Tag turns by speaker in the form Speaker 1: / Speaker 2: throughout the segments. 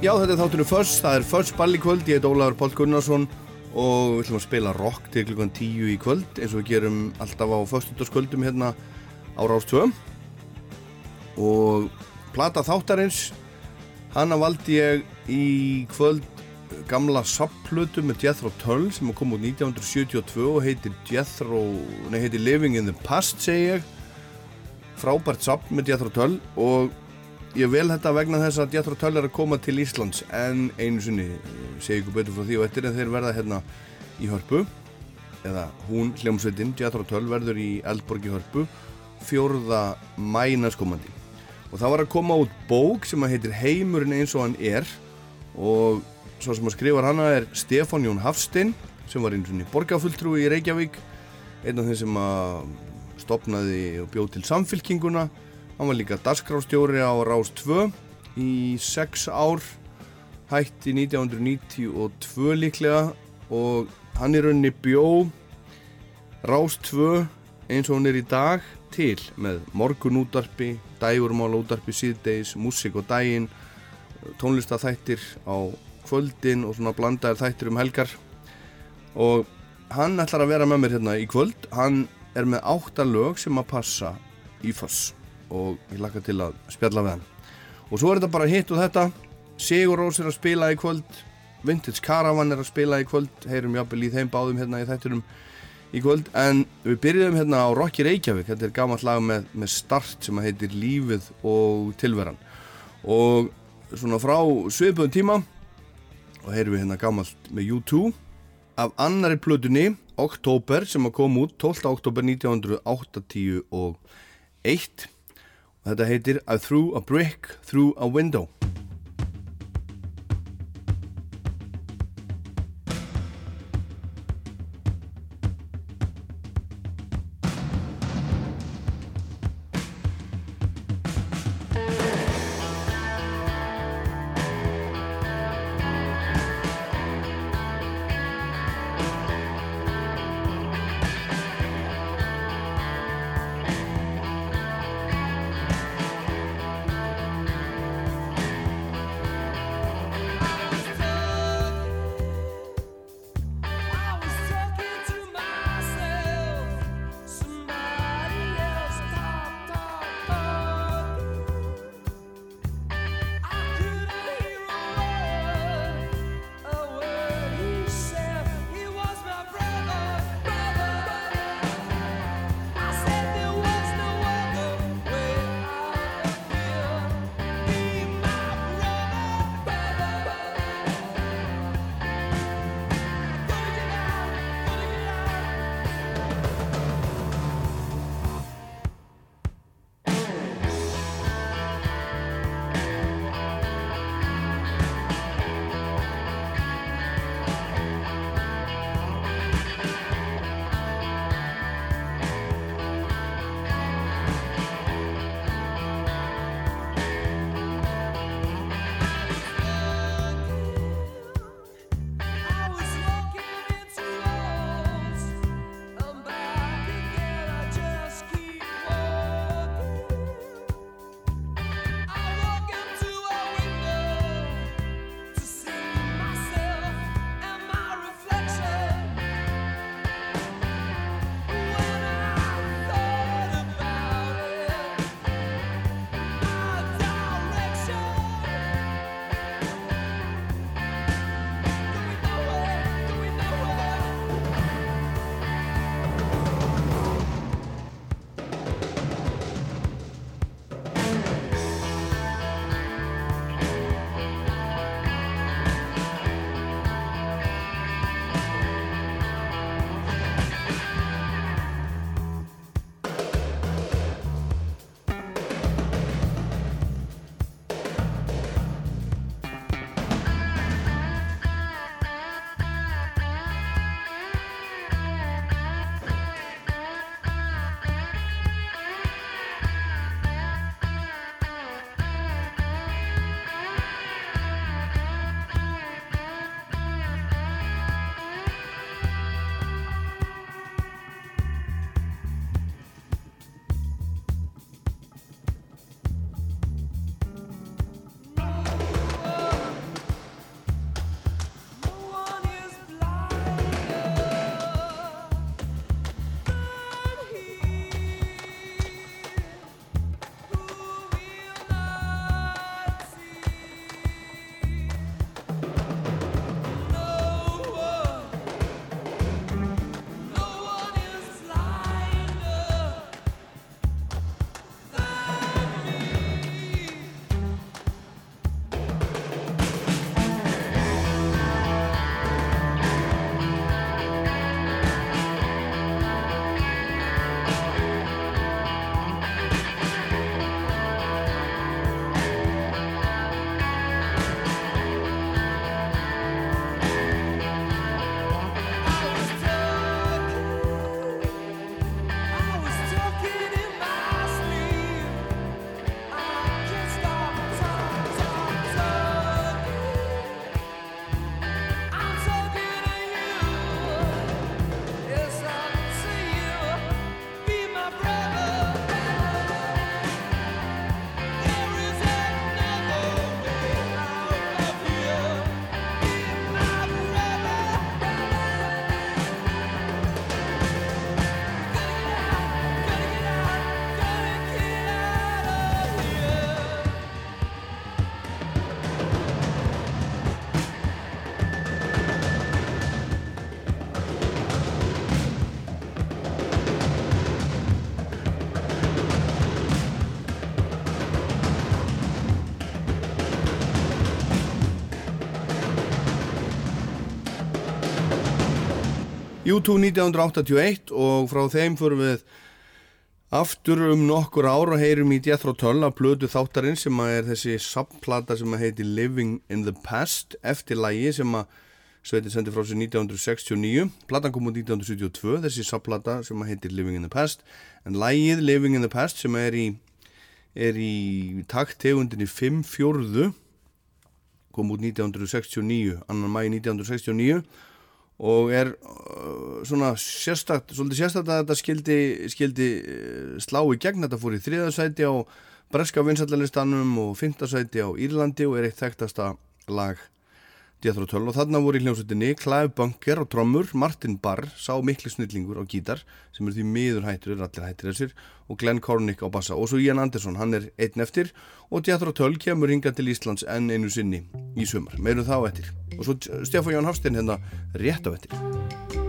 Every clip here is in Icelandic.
Speaker 1: Já, þetta er þáttunum Föss, það er Föss ball í kvöld, ég heit Ólaður Páll Gunnarsson og við ætlum að spila rock til klukkan 10 í kvöld eins og við gerum alltaf á föstudagskvöldum hérna á Rástvö og plata þáttarins hana valdi ég í kvöld gamla sapplötu með Jethro Tull sem kom út 1972 og heitir Jethro, nei heitir Living in the Past segi ég. Frábært sapp með Jethro Tull og ég vel þetta vegna þess að Jethro Tull er að koma til Íslands en einu sinni segi ykkur betur frá því og eftir en þeir verða hérna í hörpu eða hún hljómsveitin Jethro Tull verður í Eldborg í hörpu fjórða mænaskomandi og það var að koma út bók sem að heitir Heimurinn eins og hann er og svo sem að skrifa hana er Stefán Jón Hafstein sem var eins og borgarfulltrúi í Reykjavík einn af þeim sem að stopnaði og bjóð til samfylkinguna hann var líka darskrástjóri á Rás 2 í 6 ár hætti 1992 líklega og hann í rauninni bjó Rás 2 eins og hann er í dag til með morgunútarpi, dægurmálútarpi síðdeis, músik og dægin tónlistathættir á kvöldin og svona blandaðir þættir um helgar. Og hann ætlar að vera með mér hérna í kvöld. Hann er með átta lög sem að passa í foss og ég laka til að spjalla við hann. Og svo er þetta bara hitt og þetta. Sigur Rós er að spila í kvöld. Vintage Caravan er að spila í kvöld. Heyrum jápil í þeim báðum hérna í þætturum í kvöld. En við byrjum hérna á Rocky Reykjavík. Þetta er gammalt lag með, með start sem heitir Lífið og tilveran. Og svona frá sviðböðum tíma og heyrum við hérna gammalt með U2 af annari plötunni Oktober sem að koma út 12. oktober 1981 og þetta heitir I threw a brick through a window U2 1981 og frá þeim fyrir við aftur um nokkur ár og heyrum í Jethro Tull af blödu þáttarinn sem að er þessi subplata sem að heiti Living in the Past eftir lægi sem að Sveitin sendi frá sér 1969 platan kom út 1972 þessi subplata sem að heitir Living in the Past. En lægið Living in the Past sem er í er í taktegundinni 5 fjórðu kom út 1969 annan mægi 1969 og er uh, svona sérstakt, svolítið sérstakt að þetta skildi, skildi uh, slá í gegn. Þetta fór í þriðasæti á breska vinsallalistanum og fymtasæti á Írlandi og er eitt þekktasta lag Jethro Tull og þarna voru í hljómsveitinni Clive Bunker og trommur, Martin Barr sá miklu snillingur á gítar sem er því miður hættur, er allir hættir þessir og Glenn Cornick á bassa og svo Ian Anderson hann er einn eftir og Jethro Tull kemur hinga til Íslands enn einu sinni í sumar, meirum þá eftir. Og svo Stefán Jón Hafstein hérna rétt á eftir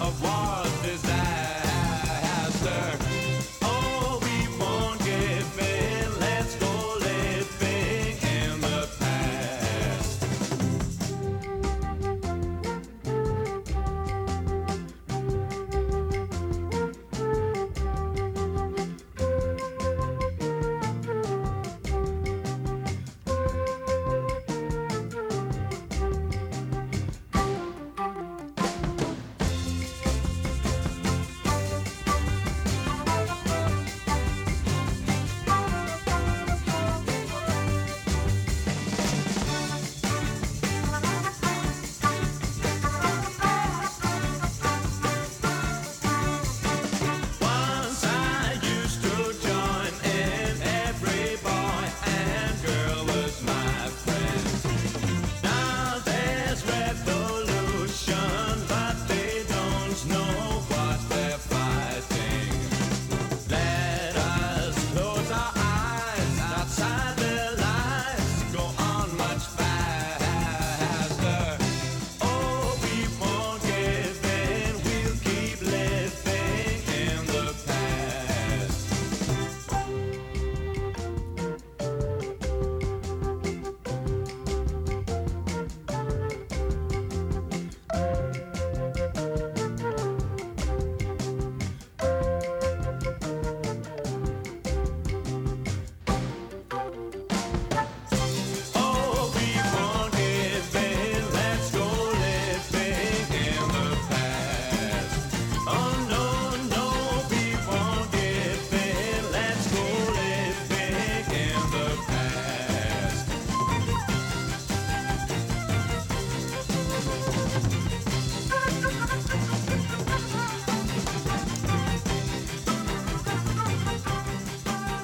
Speaker 2: of one.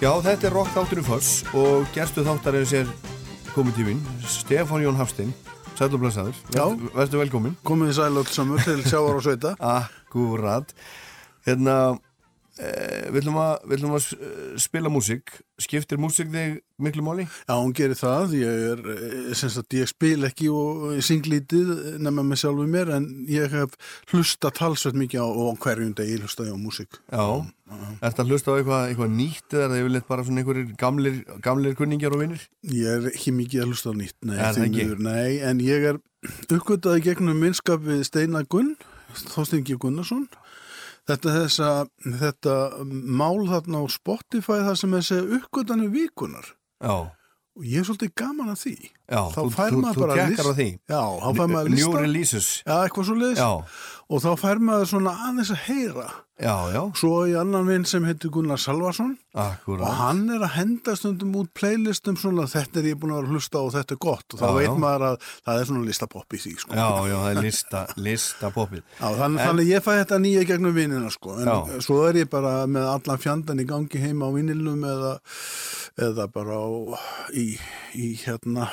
Speaker 1: Já, þetta er rock þátturinn Foss og gerstu þáttarins er komið tíminn, Stefán Jón Hafstein. Sælublasaður, verður velkomin
Speaker 3: komið í sæl öll samur til sjávar og sveita.
Speaker 1: Akkurat. Hérna e, við ætlum að, að s- spila músík Skiptir músík þig miklu máli?
Speaker 3: Já, hún gerir það, ég er eh, sem sagt, ég spil ekki og synglítið nema með sjálfu mér en ég hef hlusta talsveit mikið á, og hverjum degi hlusta ég á músík
Speaker 1: Já, ertu að hlusta á eitthvað, eitthvað nýtt eða er það yfirleitt bara svona einhverjir gamlir, gamlir kunningjar og vinnir?
Speaker 3: Ég er ekki mikið að hlusta á nýtt nei,
Speaker 1: Er það
Speaker 3: því
Speaker 1: ekki?
Speaker 3: miður, nei, en ég er uppgötaði gegnum minnskap við Steinar Gunn Þóstingi Gunnarsson Þetta, þessa, þetta mál þarna á Spotify það sem er segja uppgötanu vikunar
Speaker 1: Já,
Speaker 3: og ég er svolítið gaman að því.
Speaker 1: Já,
Speaker 3: þá fær maður bara
Speaker 1: á því.
Speaker 3: Já, þá fær maður
Speaker 1: New
Speaker 3: lista
Speaker 1: releases.
Speaker 3: Já, eitthvað svo
Speaker 1: Já,
Speaker 3: og þá fær maður svona aðeins að heyra
Speaker 1: já, já,
Speaker 3: Svo í annan vinn sem heitir Gunnar Salvason og
Speaker 1: akkurat
Speaker 3: hann er að henda stundum út playlistum svona þetta er ég búin að vera að hlusta og þetta er gott og þá veit maður að það er svona listapopp í því sko.
Speaker 1: Já, já, það er lista, lista popið
Speaker 3: Já, þannig,
Speaker 1: En-
Speaker 3: þannig ég fæ þetta nýja gegnum vinnina sko. en
Speaker 1: Já.
Speaker 3: svo er ég bara með allan fjandan í gangi heima á vinnilnum eða, eða bara á, í, í hérna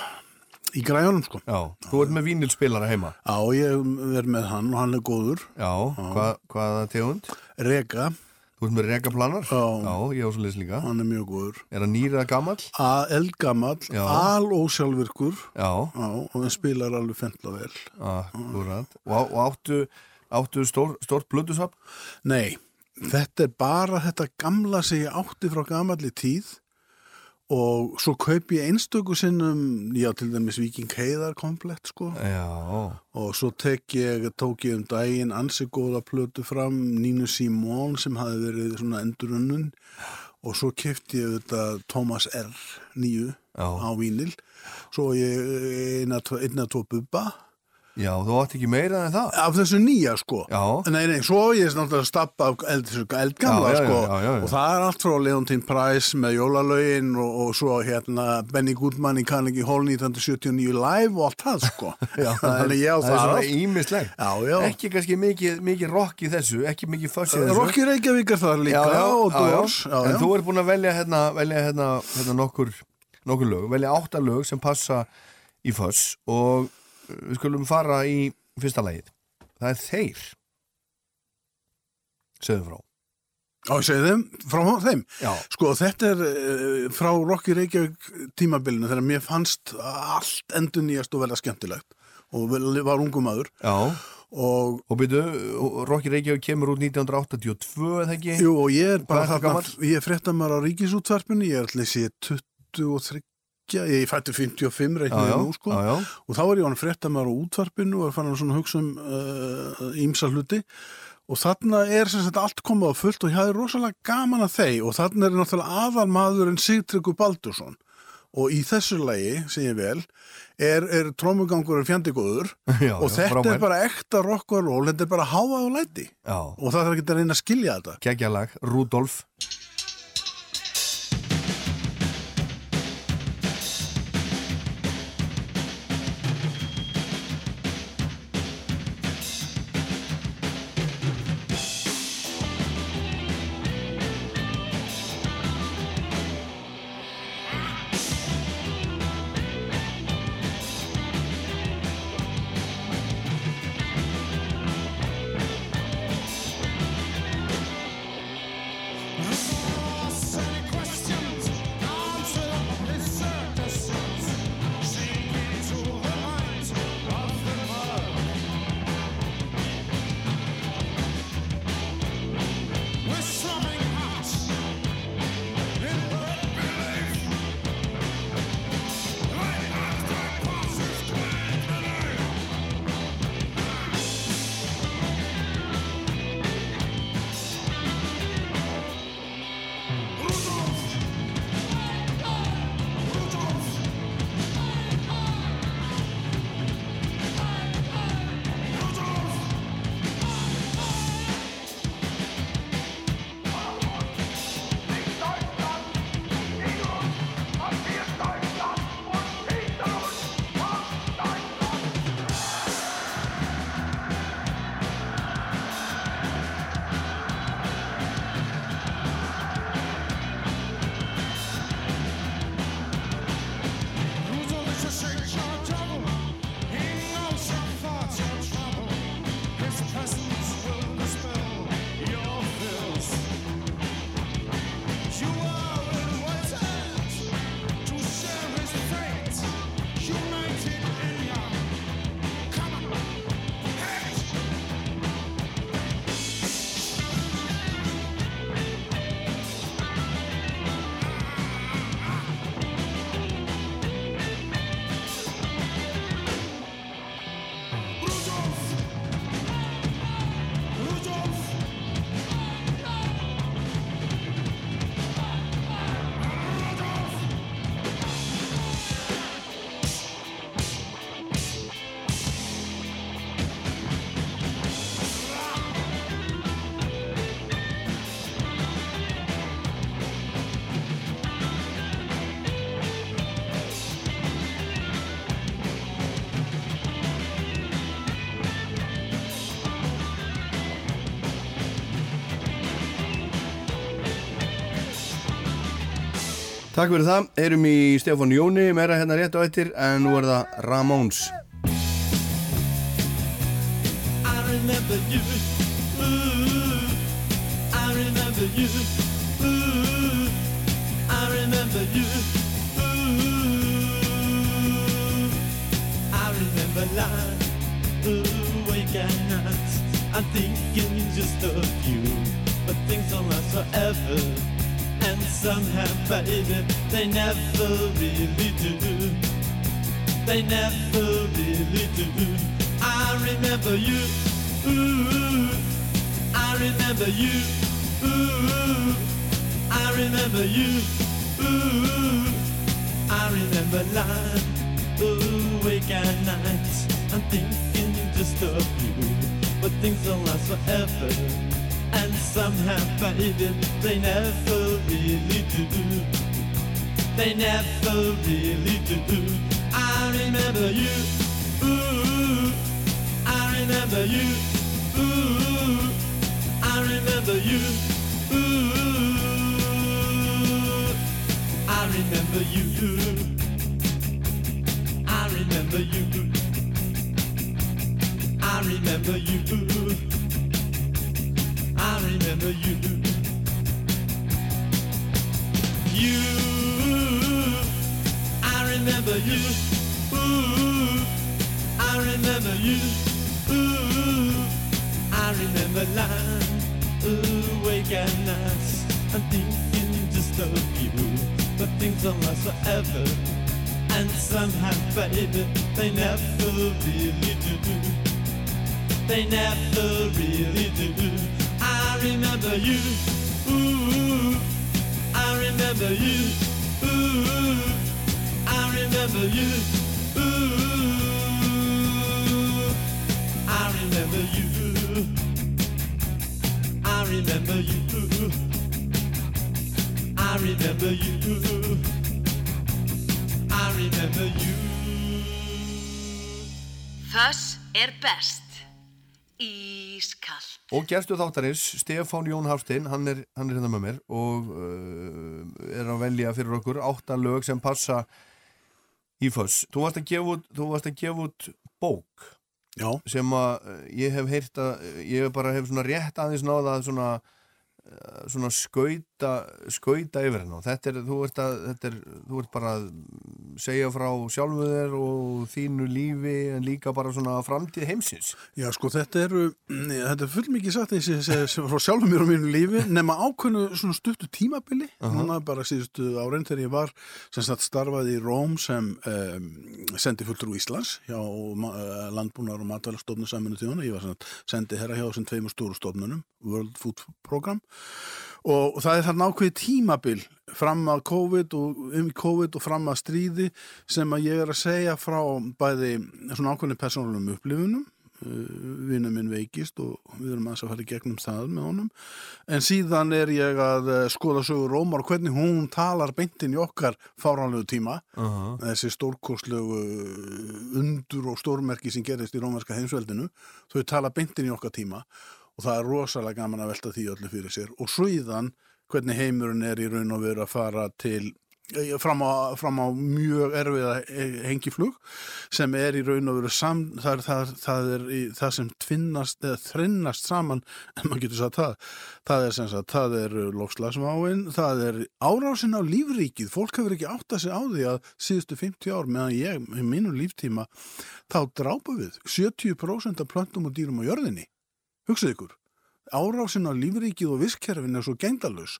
Speaker 3: í græjunum sko.
Speaker 1: Já, þú ert með vínilspilara heima?
Speaker 3: Já, ég er með hann og hann er góður.
Speaker 1: Já, hva, hvaða tegund?
Speaker 3: Rega,
Speaker 1: Þú ert með rekaplanar?
Speaker 3: Já.
Speaker 1: Já, ég á svo leys líka.
Speaker 3: Hann er mjög góður.
Speaker 1: Er það nýrið að
Speaker 3: eldgamall,
Speaker 1: Já.
Speaker 3: al ósjálfvirkur
Speaker 1: Já,
Speaker 3: Já, og hann spilar alveg fendla vel.
Speaker 1: Akkurat. Og, og áttu, áttu stór, stórt blöndusafn?
Speaker 3: Nei, þetta er bara þetta gamla sem ég átti frá gamalli tíð og svo kaup ég einstöku sinnum, já til dæmis Viking Heiðar komplett sko.
Speaker 1: Já,
Speaker 3: og svo tek ég, tók ég um daginn ansi góða plötu fram Nínu Simón sem hafi verið svona endurunnun og svo kefti ég þetta Thomas R. nýju á vínil svo ég eina tvo bubba
Speaker 1: já, þú átt ekki meira en það.
Speaker 3: Af þessu nýja sko.
Speaker 1: Já.
Speaker 3: nei, nei, svo ég er náttúrulega að stappa af eld, eldgamla
Speaker 1: Já,
Speaker 3: sko.
Speaker 1: já,
Speaker 3: og það er allt frá Leontine Price með jólalögin og, og svo hérna Benny Goodman í Carnegie Hall 1979 live og allt það sko.
Speaker 1: Já,
Speaker 3: þannig ég á
Speaker 1: það
Speaker 3: það,
Speaker 1: er svona
Speaker 3: já.
Speaker 1: Ekki kannski mikið, mikið rock í þessu Ekki mikið fuss í þessu.
Speaker 3: Rocky Reykjavík er það líka og
Speaker 1: já, En þú er búin að velja hérna, velja hérna, hérna nokkur, nokkur lög. Velja átta lög sem passa í fuss Og uh, við skulum fara í fyrsta lagið. Það er þeir Segðu frá.
Speaker 3: Já, þeim, frá þeim?
Speaker 1: Já.
Speaker 3: Sko, þetta er uh, frá Rocky Reykjavík tímabilinu þegar mér fannst allt endur nýjast og velja skemmtilegt. Og vel- var ungum maður.
Speaker 1: Já,
Speaker 3: og
Speaker 1: og byrju, Rocky Reykjavík kemur út 1982 eða ekki?
Speaker 3: Jú, og ég er bara þarna, ég er fréttamar á ríkisútvarpinu, ég er allir sé 23, ég fætti 55
Speaker 1: já,
Speaker 3: reiknum
Speaker 1: já,
Speaker 3: nú sko.
Speaker 1: já, já.
Speaker 3: og þá er ég hann fréttamar á útvarpinu og er fann hann svona hugsa um uh, ímsa hluti. Og þarna er sem sagt allt komið á fullt og ég hafði rosalega gaman að þeim. Og þarna er náttúrulega aðal maðurinn Sigtryggur Baldursson. Og í þessu lagi, sem ég vel er, er trómugangurinn fjandigóður
Speaker 1: Já,
Speaker 3: og
Speaker 1: já,
Speaker 3: þetta
Speaker 1: frábær.
Speaker 3: er bara ekta rock and roll, þetta er bara háa og læti. Og það er ekki að reyna að skilja þetta.
Speaker 1: Geggjalag, Rudolf Takk fyrir það, erum í Stefán Jóni meira hérna rétt á eittir en nú er það Ramones
Speaker 4: remember you, ooh, I remember you, ooh, I remember you, ooh, I remember lying awake at night. I'm thinking just of you, but things don't last forever. And somehow, baby, they never really do. They never really do. I remember you, remember you, ooh, I remember you, ooh, I remember you, I remember you, I remember you, I remember you. You, I remember you. Ooh, I remember you. Remember lying awake at nights. I'm thinking just of you, but things don't last forever. And somehow, baby, they never really do. They never really do. I remember you. Ooh. I remember you. Ooh, I remember you. Ooh, I remember you. I remember you. I remember you. I remember you.
Speaker 5: Þess er best. Ískalt.
Speaker 1: Og gerstu þáttarins, Stefán Jón Hafstein, hann er, hann er hérna með mér og uh, er að velja fyrir okkur áttan lög sem passa í föss. Þú varst að gefa út, þú varst að gefa út bók
Speaker 3: Já,
Speaker 1: sem að uh, ég hef heyrt að, ég bara hef svona rétt aðeins náða að svona, uh, svona skauta, skauta yfir henn og þetta er, þú ert að, þetta er, þú ert bara að segja frá sjálfu þér og þínu lífi en líka bara svona framtíð heimsins.
Speaker 3: já, sko þetta eru, þetta er full mikið sagt þessi sem sem frá sjálfum mér og mínu lífi nema ákveðnu svona stuttu tímabili. Núna bara síðustu árein þegar ég var sem sagt starfaði í Róm sem um, sendi fulltrú Íslands hjá uh, landbúnar og matvælastofnun saminu þjóna, ég var sem sagt sendi herra hjá þessum tveimur stóru stofnunum World Food Program. og það er þarna ákveði tímabil fram að COVID og um COVID og fram að stríði sem að ég er að segja frá bæði svona ákveðni persónulegum upplifunum. Vinnu minn veikist og við erum aðeins að fara í gegnum það með honum. En síðan er ég að eh, skoða sögur Rómar og hvernig hún talar beintin í okkar fáránlegu tíma.
Speaker 1: -huh.
Speaker 3: þessi stórkostlegu undur og stórmerki sem gerist í rómarska heimsveldinu þau tala beintin í okkar tíma og það er rosalega gaman að velta því öllu fyrir sér. Og síðan hvernig heimurinn er í raun og veru að fara til eh, fram á, fram á mjög erfiða hengiflug sem er í raun og veru sam, það, er, það, það er í, það sem tvinnast eða þrinnast saman en maður getur sagt það. Það er sem sagt, það er lofslagsváin það er árásin á lífríkið. Fólk hefur ekki átt að sig á því að síðustu 50 ár meðan ég, í mínu líftíma þá drápa við 70% af plöntum og dýrum á jörðinni hugsið ykkur árásin á lífríkið og visskerfin er svo gengdalus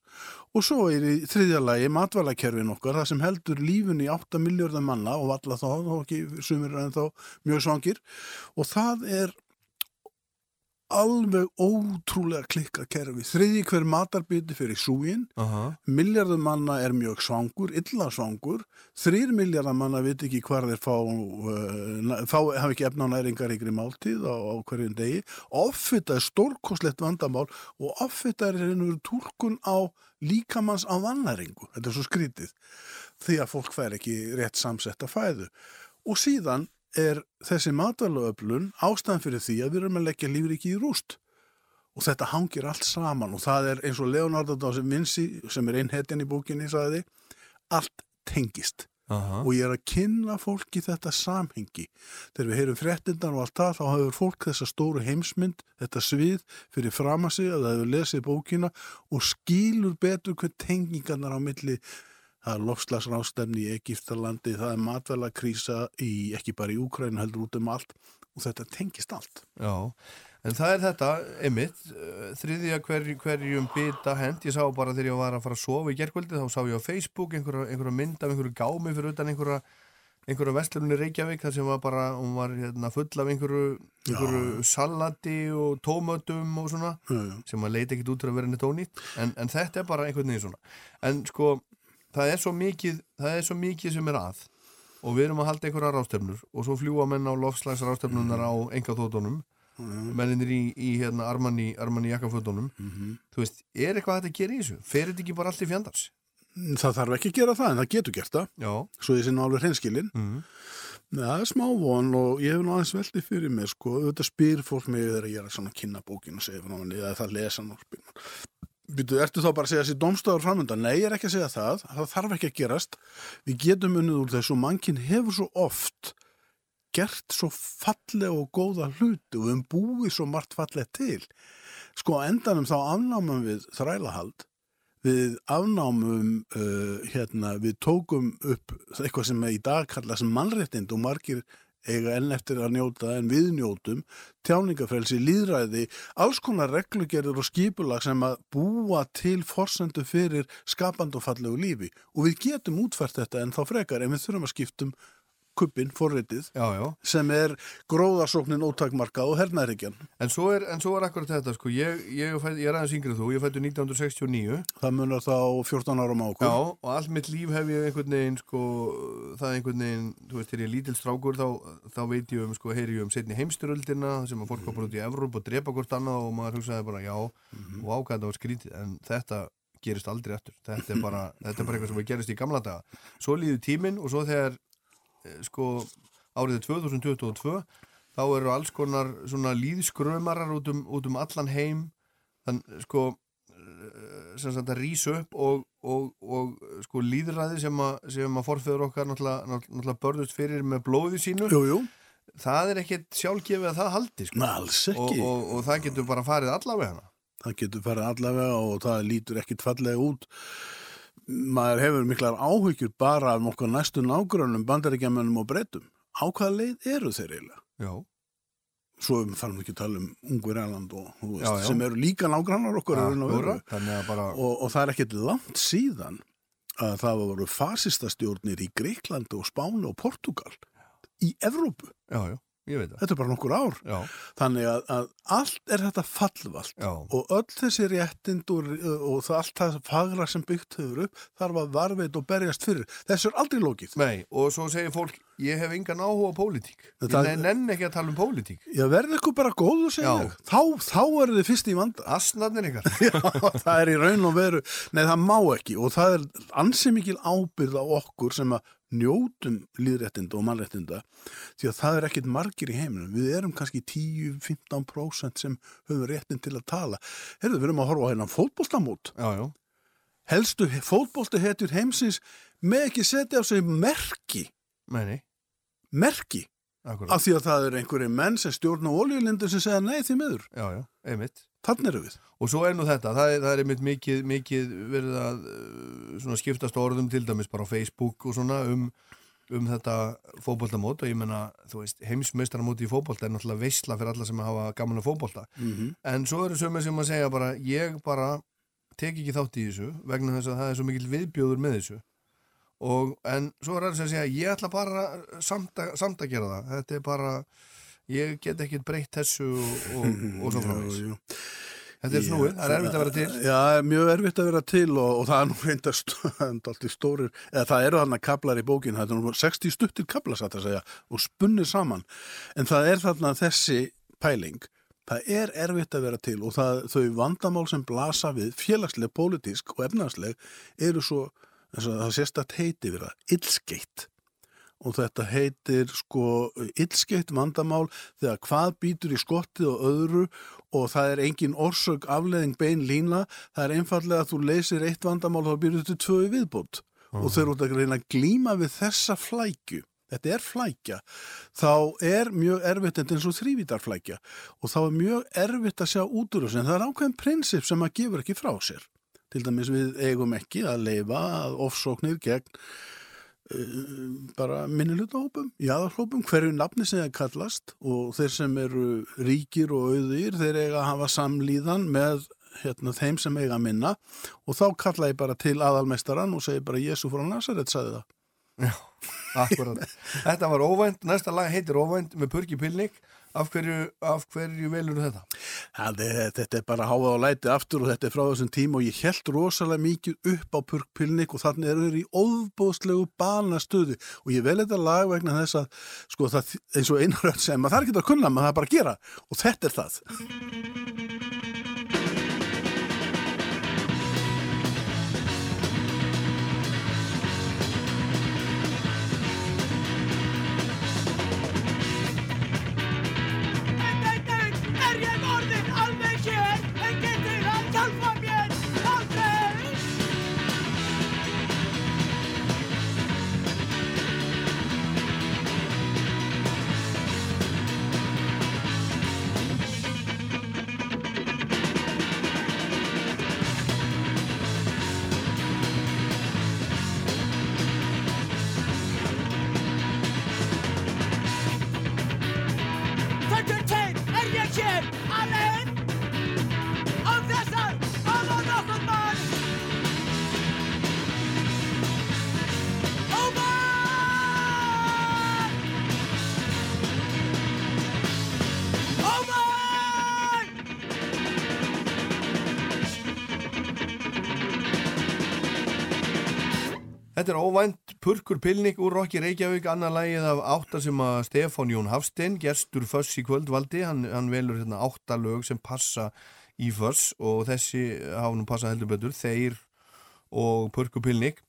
Speaker 3: og svo er í þriðja lagi matvælakerfin okkar það sem heldur lífun í 8 miljörðar manna og alla þá, þá ekki sumir en þá mjög svangir. Og það er alveg ótrúlega klikka kerfi þriðji hver matarbyti fyrir súgin
Speaker 1: Uh -huh.
Speaker 3: miljardar manna er mjög svangur, illa svangur, þrýr miljardar manna veit ekki hvar þeir fá, uh, fá hafa ekki efna næringar ykkur í máltíð á, á hverjum degi. Offita er stórkoslegt vandamál og offita er einhverjum túlkun á líkamanns á vannæringu. Þetta er svo skrítið því að fólk fær ekki rétt samsetta fæðu. Og síðan er þessi matalöflun ástæðan fyrir því að við erum að leggja lífriki í rúst og þetta hangir allt saman og það er eins og Leonardo da Vinci sem er einn hetjan í bókinni sagði allt tengist
Speaker 1: Aha.
Speaker 3: og ég er að kynna fólki þetta samhengi. Þegar við heyrum fréttindan og allt það, þá hefur fólk þessa stóru heimsmynd, þetta svið fyrir fram að sig að það hefur lesið bókina og skýlur betur hver tengingarnar á milli það er lofslagsrástefni í Egiptalandi, það er matvælakrísa í, ekki bara í Úkræn, heldur út um allt og þetta tengist allt.
Speaker 1: Já, en það er þetta, einmitt, eh, þriðja hver, hverjum bita hend, ég sá bara þegar ég var að fara að sofa í gerkvöldi, þá sá ég á Facebook einhverja, einhverja mynd af einhverju gámi fyrir utan einhverja, einhverja vestlunni Reykjavík þar sem var bara, hún var hérna, full af einhverju, einhverju salati og tómötum og svona
Speaker 3: Já, já.
Speaker 1: sem að leita ekkit út til að vera neitt ónýtt en, en þetta er bara einhvern veginn svona en sko, það er svo mikið það er svo mikið sem er að og við erum að halda einhverja rástefnur og svo fljúa menn á lofslags rástefnunar á enga þóttunum menninir í, í hérna Armani, Armani jakkafötunum þú veist, er eitthvað hægt að gera í þessu? Fer þetta ekki bara allt í fjandars?
Speaker 3: Það þarf ekki að gera það, en það getur gert það,
Speaker 1: Já,
Speaker 3: svo ég sinna alveg hreinskilin.
Speaker 1: mm.
Speaker 3: Það er smá von og ég hef nú aðeins veldi fyrir mér sko, auðvitað spyr fólk mig þegar ég er að kynna bókin og segja það lesa mann. Býtu, ertu þá bara að segja þessi domstafur framöndan? Nei, ég er ekki að segja það, það þarf ekki að gerast. Við getum unnið úr þessu og mannkinn hefur svo oft gert svo fallega og góða hluti og við höfum búið svo margt fallega til. Sko, endanum þá afnámum við þrælahald við afnámum uh, hérna, við tókum upp eitthvað sem í dag kalla sem mannréttind og margir eiga enn eftir að njóta en við njótum tjáningafrelsi, líðræði alls konar reglugerður og skipulag sem að búa til forsendu fyrir skapand og fallegu lífi. Og við getum útfært þetta en þá frekar en við þurfum að skiptum kuppin, forritið,
Speaker 1: já, já.
Speaker 3: sem er gróðarsóknin ótakmarka og hernaðryggjan.
Speaker 1: En svo er, en svo er akkurat þetta, sko. Ég, ég, fædd- ég er aðeins yngrið þú, ég fættu 1969
Speaker 3: Það munar þá 14 árum á okkur.
Speaker 1: Já, og allt mitt líf hef ég einhvern veginn sko, það er einhvern veginn þú veist, þegar ég er lítil strákur þá, þá veit ég um, sko, heyri ég um setni heimstyröldina sem að fólk var bara út í Evróp og drepa hvort annað og maður hugsaði bara, já, og ákvæða var skrítið, en þetta gerist aldrei eftir, þetta er bara þetta er bara eitthvað sem gerist í gamla daga. Svo líður tíminn og svo þegar sko, árið 2022 þá eru alls konar svona líðskrömarar út um, út um allan heim þann, sko sem sagt að rýsa upp og, og, og sko líðræði sem að, sem að forfeður okkar náttúrulega, náttúrulega börðust fyrir með blóði sínu
Speaker 3: Jú, jú,
Speaker 1: það er ekkert sjálfgefið að það haldi sko. Og, og, og það getur bara farið allavega
Speaker 3: Það getur farið allavega og það lítur ekkit fallega út. Maður hefur miklar áhyggjur bara af nokkuð næstu nágrunum, bandaríkjamennum og breytum. Á hvaða leið eru þeir eiginlega?
Speaker 1: já,
Speaker 3: Svo við farum ekki að tala um ungur Erland og þú veist,
Speaker 1: Já, já.
Speaker 3: sem eru líka nágrannar okkur. raun og
Speaker 1: bara
Speaker 3: og, og það er ekkit langt síðan að það voru fasistastjórnir í Greiklandi og Spáni og Portugal í Evrópu.
Speaker 1: já, já,
Speaker 3: Þetta er bara nokkur ár.
Speaker 1: já,
Speaker 3: Þannig að, að allt er þetta fallvalt
Speaker 1: já,
Speaker 3: og öll þessi réttind og, og það allt það fagra sem byggt hefur upp þarf að varveit og berjast fyrir. Þessu er aldrei lókið.
Speaker 1: nei, og svo segir fólk ég hef engan áhuga á pólitík ég nenn ekki að tala um pólitík
Speaker 3: Já, verði ykkur bara góðu, segja. Þá, þá er þið fyrst í vanda.
Speaker 1: asnarnir ykkar
Speaker 3: Já, það er í raun og veru, nei það má ekki og það er ansi mikil ábyrð á okkur sem að njótum líðréttinda og mannréttinda því að það er ekkit margir í heiminum. Við erum kannski 10-15% sem höfum réttin til að tala. Herðu, við erum að horfa á hérna
Speaker 1: já,
Speaker 3: Helstu fótbolti hetjur heimsins með ekki setja á sig merki,
Speaker 1: meini,
Speaker 3: merki,
Speaker 1: akkurat
Speaker 3: af því að það er einhverju menn sem stjórna oljulindur sem segja nei því miður.
Speaker 1: já, já, einmitt
Speaker 3: Þannig eru við.
Speaker 1: Og svo er nú þetta, það er, það er einmitt mikið, mikið verið að svona skiptast orðum til dæmis bara á Facebook og svona um, um þetta fótboltamót og ég menna, þú veist, heimsmeistaramóti í fótbolta er náttúrulega veisla fyrir alla sem hafa gaman að fótbolta.
Speaker 3: Mm
Speaker 1: En svo eru sömur sem að segja bara, ég bara tek ekki þátt í þessu vegna þess að það er svo mikil viðbjóður með þessu. Og, en svo er það sem að segja, ég ætla bara samt að, samt að gera það. Þetta er bara, ég get ekkert breytt þessu og, og, og svo
Speaker 3: jú.
Speaker 1: Þetta er snúið, það er erfitt að vera til.
Speaker 3: Já, mjög erfitt að vera til og, og það er nú reyndar alltaf stórir, eða það eru þarna kablar í bókin, það er nú 60 stuttir kablar satt að segja og spunnir saman en það er þarna þessi pæling það er erfitt að vera til og það, þau vandamál sem blasa við félagsleg, pólitísk og efnagsleg eru svo, það sést að heiti við það, illskeitt og þetta heitir sko illskeitt vandamál þegar hvað býtur í skottið og öðru og það er engin orsök afleðing bein lína, það er einfallega að þú leysir eitt vandamál og þá býrðu til tvö í viðbót. Og þeir eru út að reyna að glíma við þessa flækju þetta er flækja, þá er mjög erfitt, þetta er eins og þrývítarflækja og þá er mjög erfitt að sjá út úr þessu, en það er ákveðin prinsip sem að gefur ekki frá sér. Til dæmis við eigum ekki að leifa að ofsóknir gegn uh, bara minnilutahópum, jáðarhópum, hverju nafni sem það kallast og þeir sem eru ríkir og auðir, þeir eiga að hafa samlíðan með hérna, þeim sem eiga að minna og þá kalla ég bara til aðalmeistaran og segi bara Jésu frá Nazaret, sagði það.
Speaker 1: Já, akkurat. Þetta var óvænt, næsta lag heitir óvænt með Purki Pilnik. Af hverju, af hverju velur þetta?
Speaker 3: Það er, þetta er bara háað og læti aftur og þetta er frá þessum tíma og ég held rosalega mikið upp á purkpilnik og þannig eru þeir í óðbóðslegu banastöðu og ég vel þetta lag vegna þess að sko það eins og einhverjum sem maður þarf ekki að kunna, maður þarf bara að gera og þetta er það.
Speaker 1: Þetta er óvænt Purkur Pilnik úr Rokki Reykjavík, annar lagið af átta sem að Stefán Jón Hafstein, gerstur Föss í kvöldvaldi, hann, hann velur hérna átta lög sem passa í Föss og þessi hafa nú passað heldur betur, þeir og Purkur Pilnik.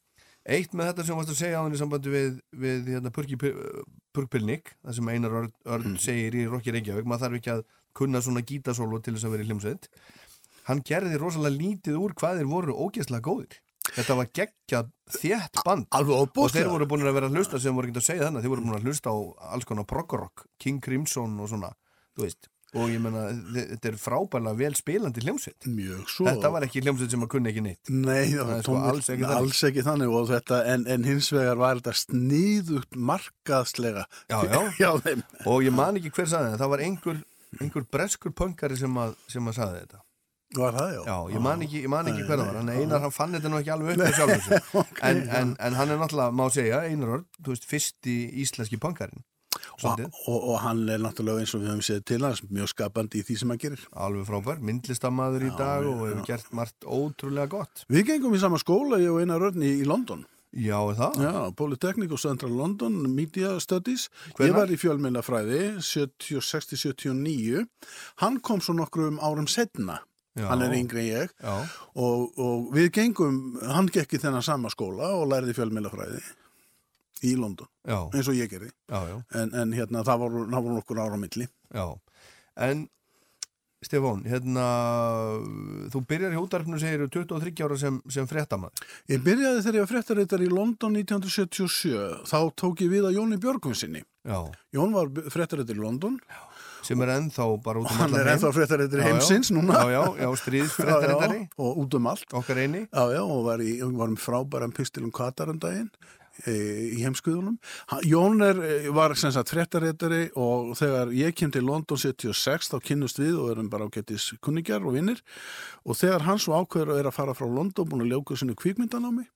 Speaker 1: Eitt með þetta sem varst að segja á henni í sambandi við, við hérna, Purki, Purk Pilnik, það sem Einar Örn, Örn segir í Rokki Reykjavík, maður þarf ekki að kunna svona gítasólu til þess að vera í hljómsveit. Hann gerði rosalega lítið úr hvað þeir voru ógeðslega góðir. Þetta var geggjað þétt band
Speaker 3: Alveg
Speaker 1: og þeir voru búin að vera að hlusta sem voru ekki að segja þannig, þeir voru búin að hlusta á alls konar proggerrock, King Crimson og svona, þú veist og ég menna, þetta er frábælega vel spilandi hljómsveit.
Speaker 3: Mjög svo.
Speaker 1: Þetta var ekki hljómsveit sem að kunni ekki neitt.
Speaker 3: Nei, það var
Speaker 1: sko alls ekki þannig.
Speaker 3: alls ekki þannig og þetta, en, en hins vegar var þetta sníðugt markaðslega
Speaker 1: Já, já.
Speaker 3: já.
Speaker 1: Og ég man ekki hver saði það, það var einhver, einhver breskur pöngari sem að, sem að þetta.
Speaker 3: Það, já?
Speaker 1: Já, ég man ekki, ég man ekki hver það var, hann Einar hann fann þetta nú ekki alveg upp sig. en, en, en hann er náttúrulega, má segja, Einar þú veist, fyrsti íslenski pöngarinn.
Speaker 3: Og, og, og hann er náttúrulega eins og við höfum séð til hans mjög skapandi í því sem hann gerir.
Speaker 1: alveg frábær, myndlistamæður í dag og hefur gert margt ótrúlega gott.
Speaker 3: Við gengum í sama skóla, ég og Einar Örn í, í London.
Speaker 1: Já, er það?
Speaker 3: Já, Polytechnic og Central London Media Studies.
Speaker 1: Hvenær?
Speaker 3: Ég var í fjölmiðlafræði 60-69. Hann kom svo nokkrum árum setna.
Speaker 1: Já.
Speaker 3: Hann er yngri en ég.
Speaker 1: Já,
Speaker 3: Og, og við gengum, hann gekk í þennan sama skóla og lærði fjölmiðlafræði í London,
Speaker 1: já,
Speaker 3: eins og ég gerði.
Speaker 1: já, já,
Speaker 3: En, en hérna, það voru, það voru nokkur ára á milli.
Speaker 1: já. En, Stefán, hérna, þú byrjar í útarfinu, segir 23 ára sem, sem fréttamaður.
Speaker 3: Ég byrjaði þegar ég var fréttareitar í London 1977. Þá tók ég við að Jóni Björgvinsinni.
Speaker 1: Já,
Speaker 3: Jón var fréttareitar í London
Speaker 1: sem er ennþá bara út
Speaker 3: og
Speaker 1: um
Speaker 3: hann
Speaker 1: allan
Speaker 3: er
Speaker 1: heim.
Speaker 3: ennþá fréttareitar
Speaker 1: Já, já.
Speaker 3: heimsins núna.
Speaker 1: Já, já, já,
Speaker 3: já, og út um allt.
Speaker 1: okkar eini.
Speaker 3: Já, já, og var í, var með frábæran pistilum Katarandaginn e, í heimskuðunum. Jón er, e, var sem sagt fréttaréttari og þegar ég kem til London 76 þá kynnust við og erum bara ágættis kunningjar og vinnir og þegar hann svo ákveður er að fara frá London búin að ljóka sinu kvikmyndan á mig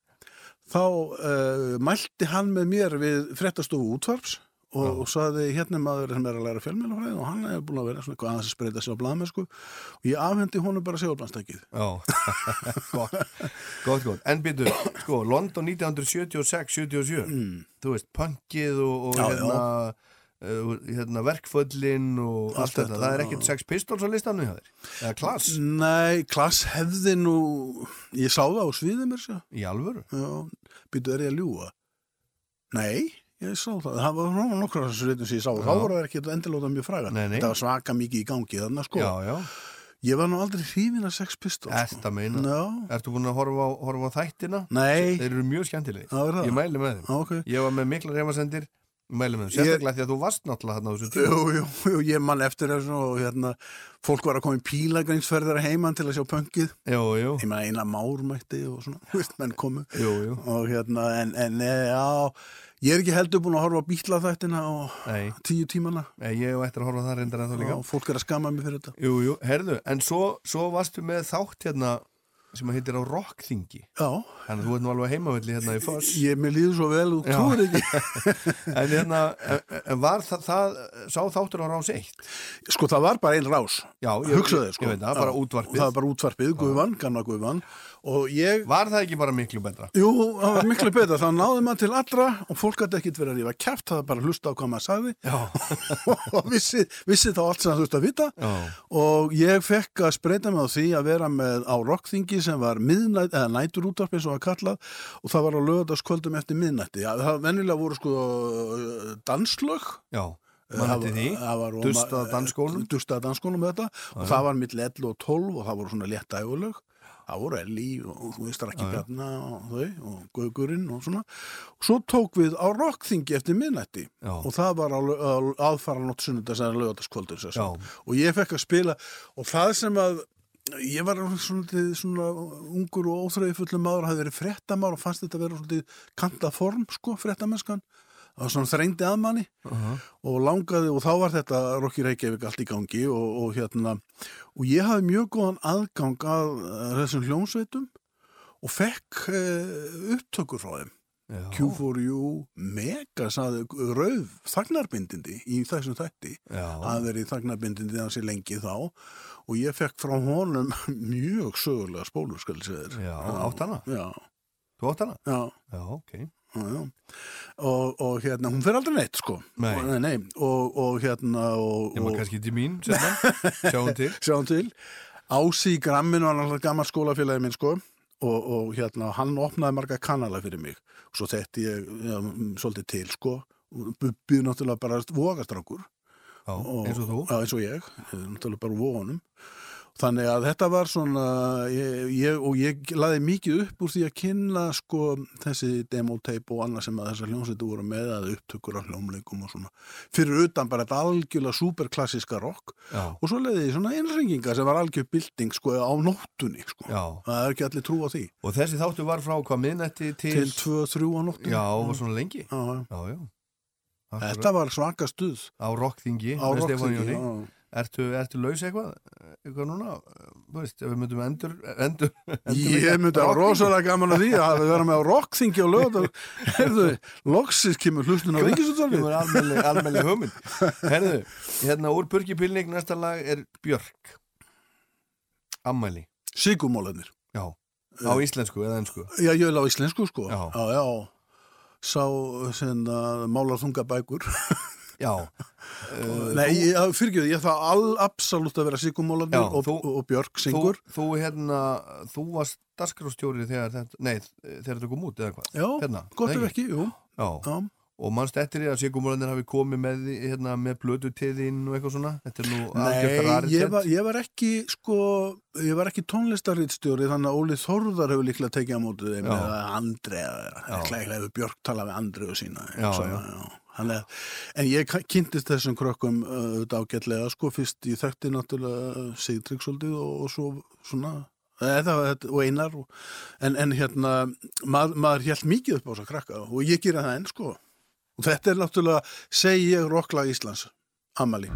Speaker 3: þá uh, mælti hann með mér við fréttastofu útvarps og, og saði hérna maður sem er að læra fjölmjölafræði og hann er búin að vera svona eitthvað aðeins að spreita sig á blaðmennsku og ég afhendi honum bara segulblandstækið
Speaker 1: Já, gott, gott, gott. En byrju, sko, London 1976-77, þú veist, punkið og, og
Speaker 3: Mm. Já,
Speaker 1: hérna, uh, hérna verkföllin og allt,
Speaker 3: Allt
Speaker 1: þetta.
Speaker 3: þetta,
Speaker 1: Það er
Speaker 3: já.
Speaker 1: ekkert Sex Pistols á listanum hjá þér? Eða Klass?
Speaker 3: Nei, klass hefði nú, ég sá það á sviðið mér sér.
Speaker 1: Í alvöru?
Speaker 3: Já, býtu, er ég að ljúga? Nei, ég sá það. Það var nú nokkur af þessu sviðum sem ég sá. Þá voru það ekki endilóta mjög fræga.
Speaker 1: Nei, nei.
Speaker 3: Þetta var svaka mikið í gangi þarna, sko.
Speaker 1: Já, já,
Speaker 3: Ég var nú aldrei hrifin af Sex Pistols sko.
Speaker 1: Ertu að meina?
Speaker 3: Já,
Speaker 1: Ertu búin að horfa á, horfa á þættina?
Speaker 3: nei
Speaker 1: Þeir eru mjög
Speaker 3: það?
Speaker 1: Ég mæli með þeim.
Speaker 3: Já, ok.
Speaker 1: Ég var með mikla reymasendir, mæli með þeim. Sérstaklega því að þú varst náttúrulega þarna á þessu tíma.
Speaker 3: Jú, jú, jú, ég man eftir þessu og hérna, fólk var að koma í pílagringsferðar heimann til að sjá pöngið.
Speaker 1: Jú, jú,
Speaker 3: Ég meina eina mármætti og svona, þú veist, menn komu.
Speaker 1: jú, jú.
Speaker 3: Og hérna, en, en e, já, ég er ekki heldur búin að horfa á bítlaþættina og
Speaker 1: Nei,
Speaker 3: tíu tímana
Speaker 1: nei, ég hef eftir að horfa á það reyndar en þá líka.
Speaker 3: og fólk er að skamma mig fyrir þetta.
Speaker 1: Jú, jú, herðu, en svo, svo varstu með þátt hérna sem að heitir á rockþingi.
Speaker 3: Já,
Speaker 1: Þannig að þú ert nú alveg heimavelli hérna í Foss.
Speaker 3: ég, mér líður svo vel og trúir ekki.
Speaker 1: En hérna, var það, það sá þáttur á rás eitt?
Speaker 3: Sko, það var bara einn rás.
Speaker 1: Já, ég,
Speaker 3: þér,
Speaker 1: ég,
Speaker 3: sko.
Speaker 1: ég veit það, bara útvarpið.
Speaker 3: Það var bara útvarpið, Guðvann, gamla Guðvann. Og ég,
Speaker 1: Var það ekki bara miklu betra?
Speaker 3: jú, það var miklu betra. Það náði maður til allra og fólk gæti ekkit verið að rífa kæft, það var bara að hlusta á hvað maður sagði og vissi, vissi þá allt sem það þurfti að vita.
Speaker 1: já,
Speaker 3: Og ég fekk að spreita mig á því að vera með á rockþingi sem var miðnætt, eða nætur útvarp eins og var kallað og það var á lögadaskvöldum eftir miðnætti. Já, það venjulega voru sko danslög.
Speaker 1: já. Man hætti því,
Speaker 3: það var,
Speaker 1: dustað dansskólum.
Speaker 3: Dustað dansskólum með þetta og það var mitt 11 og 12 og það voru svona létt ægulög. Það voru Elli og, þú veist Raki Bjarna og þau og Guðgurinn og svona. Og svo tók við á rockþingi eftir miðnætti
Speaker 1: Já.
Speaker 3: og það var aðfara nótt sunnudags eða lögadaskvöldur.
Speaker 1: Já.
Speaker 3: Og ég fekk að spila og það sem að ég var svona, svona ungur og óþröði fullum maður hafði verið frettamár og fannst þetta að vera svona kantað form sko, frettamennskan var svona þrengdi að manni. Og langaði og þá var þetta Rokki Reykjavík allt í gangi og, og hérna og ég hafði mjög góðan aðgang að eh, þessum hljómsveitum og fekk uh, upptökur frá þeim.
Speaker 1: Já.
Speaker 3: Q4U mega saði rauð þagnarbindindi í þessum þætti. Að verið þagnarbindindi þannig sé lengi þá. Og ég fekk frá honum mjög sögulega spólur skal ég segja þér
Speaker 1: átt hana?
Speaker 3: já,
Speaker 1: Þú átt hana?
Speaker 3: já,
Speaker 1: Já, ok.
Speaker 3: Já, já. Og, og hérna, hún fer aldrei neitt sko
Speaker 1: Nei.
Speaker 3: Og, nei, nei. Og, og hérna og,
Speaker 1: Ég maður kannski til mín. Sjáum til.
Speaker 3: sjáum til Ási í Grammin var náttúrulega gammal skólafélagi minn sko og, og hérna, hann opnaði marga kanala fyrir mig og svo þetti ég m, svolítið til sko og Bubbi náttúrulega bara og,
Speaker 1: eins og þú.
Speaker 3: Já, eins og ég, náttúrulega bara vóðunum þannig að þetta var svona ég, ég, og ég laði mikið upp úr því að kynna sko þessi demotape og annað sem að þessar hljómsveitu voru með að upptökur af hljómleikum og svona fyrir utan bara þetta algjörlega superklassiska rock
Speaker 1: Já,
Speaker 3: og svo leiði ég svona einringinga sem var algjör bilding sko á nóttunni sko
Speaker 1: já.
Speaker 3: það er ekki allir trú á því
Speaker 1: Og þessi þáttu var frá hvað miðnætti til...
Speaker 3: til 2-3 á nóttunni
Speaker 1: Já, var svona lengi.
Speaker 3: Já, já.
Speaker 1: Já,
Speaker 3: þetta var svaka stuð
Speaker 1: Á rockþingi.
Speaker 3: á rockþingi já.
Speaker 1: Ertu, ertu laus eitthvað? Eitthvað núna? Þú veist, ef við myndum endur... endur, endur
Speaker 3: Ég myndi að rosalega gaman að því að hafa vera með á rockþingi og lögða Herðu, loksis kemur hlustun á
Speaker 1: Það
Speaker 3: ríkisúttarfi
Speaker 1: var almennileg, almennileg hugmynd. Herðu, hérna úr Burgi Pilning næsta lag er Björk. Ammæli.
Speaker 3: Sigumólanir
Speaker 1: Já. Á íslensku eða ennsku.
Speaker 3: Já, ég vil á íslensku sko
Speaker 1: Já.
Speaker 3: já, já. Sá sem að málar þunga bækur
Speaker 1: Já.
Speaker 3: Nei, ég, fyrirgjöðu, ég það all absolutt að vera Sigumólanir
Speaker 1: Já,
Speaker 3: og,
Speaker 1: þú-
Speaker 3: og Björk
Speaker 1: Þú,
Speaker 3: syngur
Speaker 1: þú hérna, þú varst dasgrástjóri þegar þetta, nei, þegar þetta kom út eða hvað?
Speaker 3: Já,
Speaker 1: Hérna,
Speaker 3: gott
Speaker 1: nei,
Speaker 3: ef ekki, jú
Speaker 1: Já.
Speaker 3: Já,
Speaker 1: Og mannst eftir því að Sigurmólanir hafi komið með, hérna, með blödu tiðinn og eitthvað svona? Þetta er nú algjört
Speaker 3: Nei, ég var, ég var ekki sko, ég var ekki tónlistarritstjóri þannig að Óli Þórðar hefur líklega tekið á mótið þeim eða Andri eða Björk talað við Andri og sína
Speaker 1: Já,
Speaker 3: svona,
Speaker 1: já.
Speaker 3: Hann er, en ég kynntist þessum krökkum uh, auðvitað ágætlega sko fyrst ég þekkti náttúrulega Sigtrygg svolítið og, og svo svona eða, og einar og, en, en hérna mað, maður hjælt mikið upp á þess að krakka og ég gera það enn sko. Og þetta er náttúrulega segi ég rocklag Íslands Amali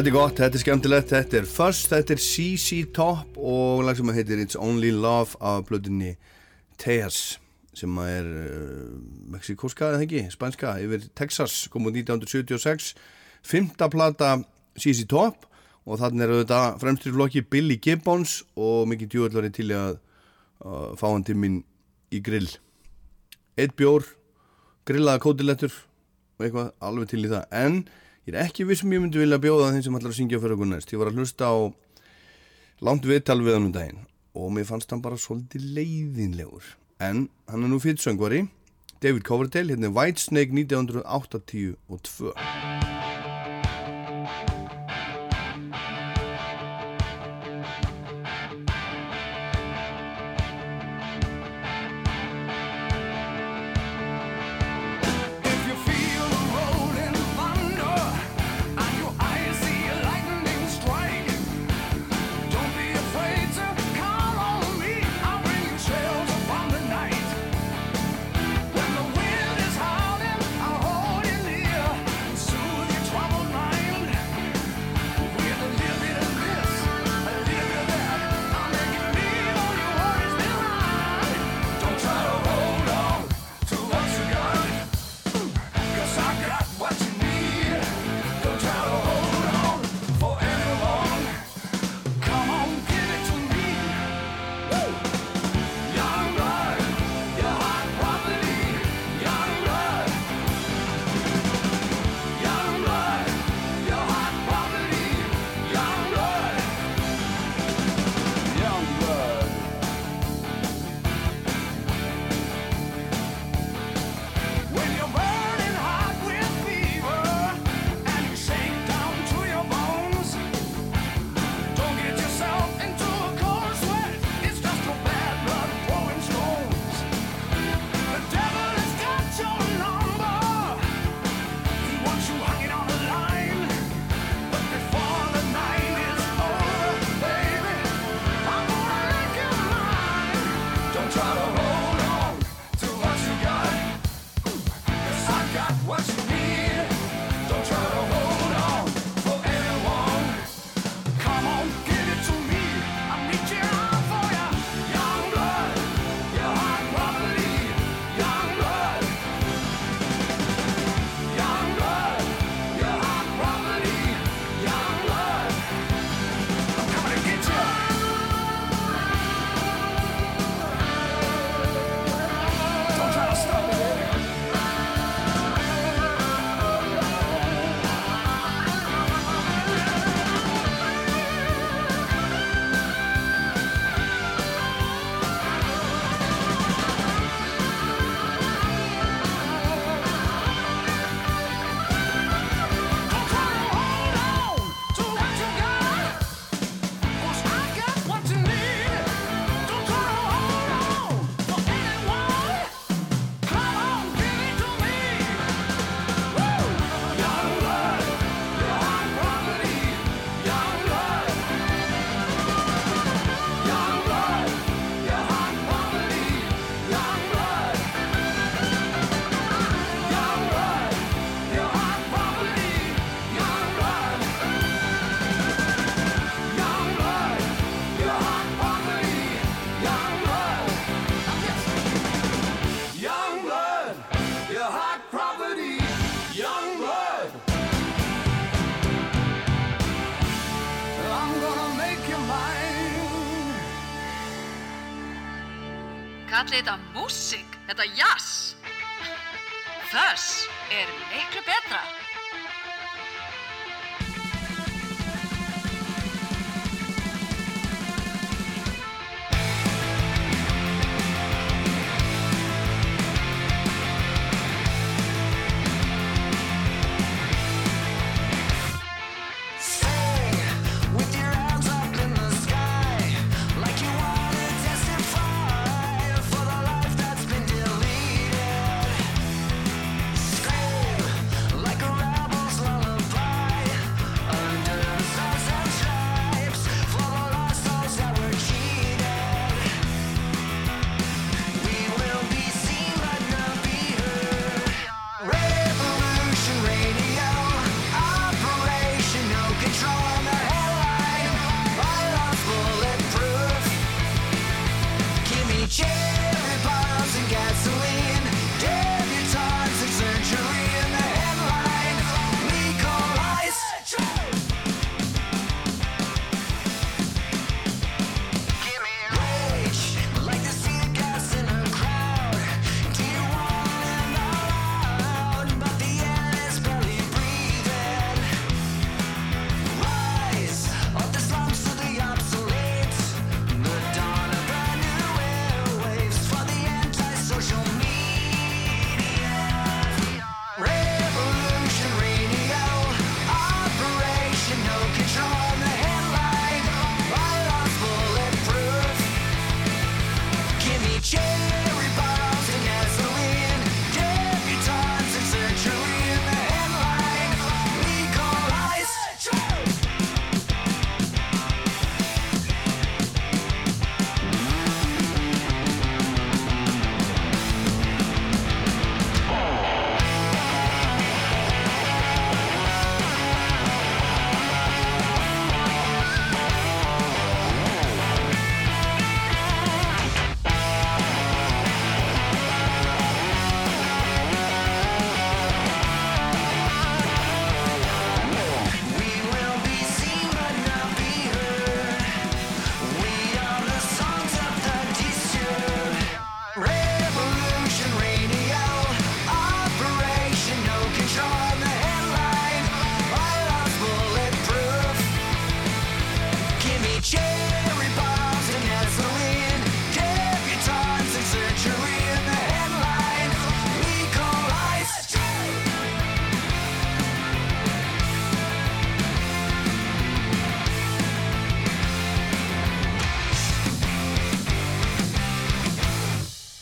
Speaker 5: Þetta er
Speaker 1: gott, þetta er skemmtilegt, þetta er Fuss, þetta er CC Top og lag sem heitir It's Only Love af blöðunni Tejas sem er uh, mexikóska eða ekki, spænska yfir Texas, kom út 1976 fymta plata CC Top og þannig er auðvitað fremstri flokki Billy Gibbons og mikið djúvöldari til að uh, fá hann til minn í grill. Eitt bjór, grillaða kótilettur og eitthvað alveg til í það. En ég er ekki viss sem ég myndi vilja bjóða þeim sem ætlar að syngja fyrir okkur næst. Ég var að hlusta á langt viðtal við hann um daginn og mér fannst hann bara svolítið leiðinlegur. En hann er nú fyrir söngvari
Speaker 6: David Coverdale, hérna Whitesnake 1982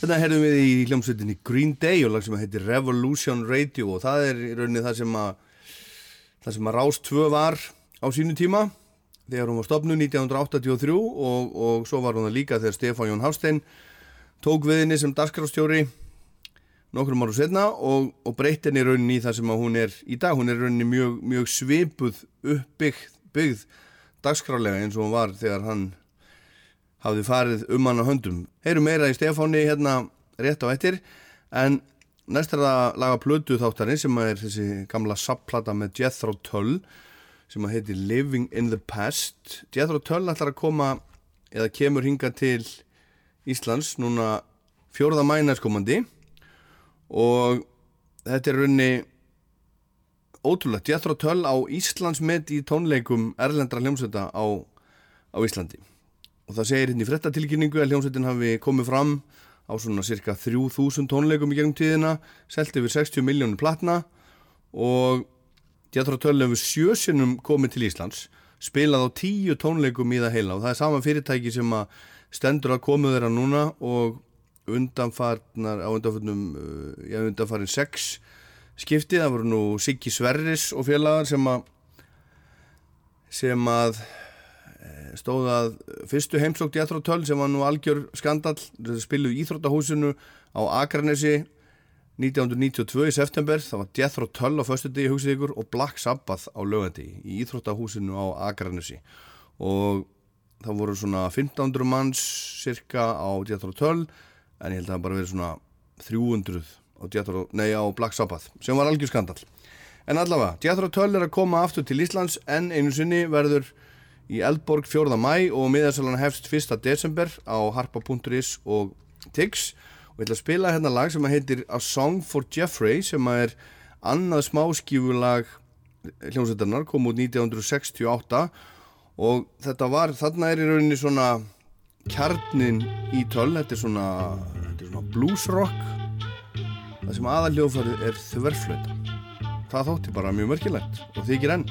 Speaker 1: Hérna herðum við í hljómsveitinni Green Day og lag sem heitir Revolution Radio og það er í rauninni það sem að það sem að Rás 2 var á sínu tíma. Þegar hún var stopnuð 1983 og, og svo var hún það líka þegar Stefán Jón Hafstein tók við henni sem dagskrástjóri nokkrum árum setna og, og breytt henni í rauninni það sem að hún er í dag. Hún er í rauninni mjög, mjög svipuð uppbyggð byggð dagskrálega eins og hún var þegar hann hafði farið um hann á höndum. Heyrum meira í Stefáni hérna rétt á eftir en næst er að laga plötu þáttarinn sem er þessi gamla sapplata með Jethro Tull sem að heiti Living in the Past. Jethro Tull ætlar að koma eða kemur hinga til Íslands núna fjórða mænaskomandi og þetta er raunni ótrúlegt. Jethro Tull á Íslandsmet í tónleikum erlendra hljómsveita á, á Íslandi og það segir hérna í frettatilkynningu að hljómsveitin hafi komið fram á svona cirka 3000 tónleikum í gegnum tíðina selt yfir 60 miljónir platna og Tull hefur sjösinum komið til Íslands spilað á tíu tónleikum í það heila. Og það er sama fyrirtæki sem að stendur að komu þeirra núna og undanfarnar á undanfarnum uh, já, undanfarin sex skipti, það voru nú Siggi Sverris og félagar sem að sem að eh, stóð að fyrstu heimsókt í Tull sem var nú algjör skandal spiluð í Íþróttahúsinu á Akranesi 1992 í september. Það var Tull á föstu degi hugsið ykkur og Black Sabbath á lögandi í Íþróttahúsinu á Akranesi. Og það voru svona 1500 manns cirka á Tull en ég held að það bara verið svona 300 á, Jethro, nei, á Black Sabbath sem var algjör skandal en allavega, Tull er að koma aftur til Íslands en einu sinni verður í Eldborg 4. mæ og miðarsalan hefst 1. desember á harpa.is og Tix og ég ætla að spila hérna lag sem heitir A Song for Jeffrey sem er annað smáskífulag hljómsveitarnar kom út 1968 og þetta var, þarna er í rauninni svona kjarnin í töl þetta er svona, þetta er svona blues rock það sem aðaljófarið er þverflöta það þótti bara mjög mörkilegt og þykir enn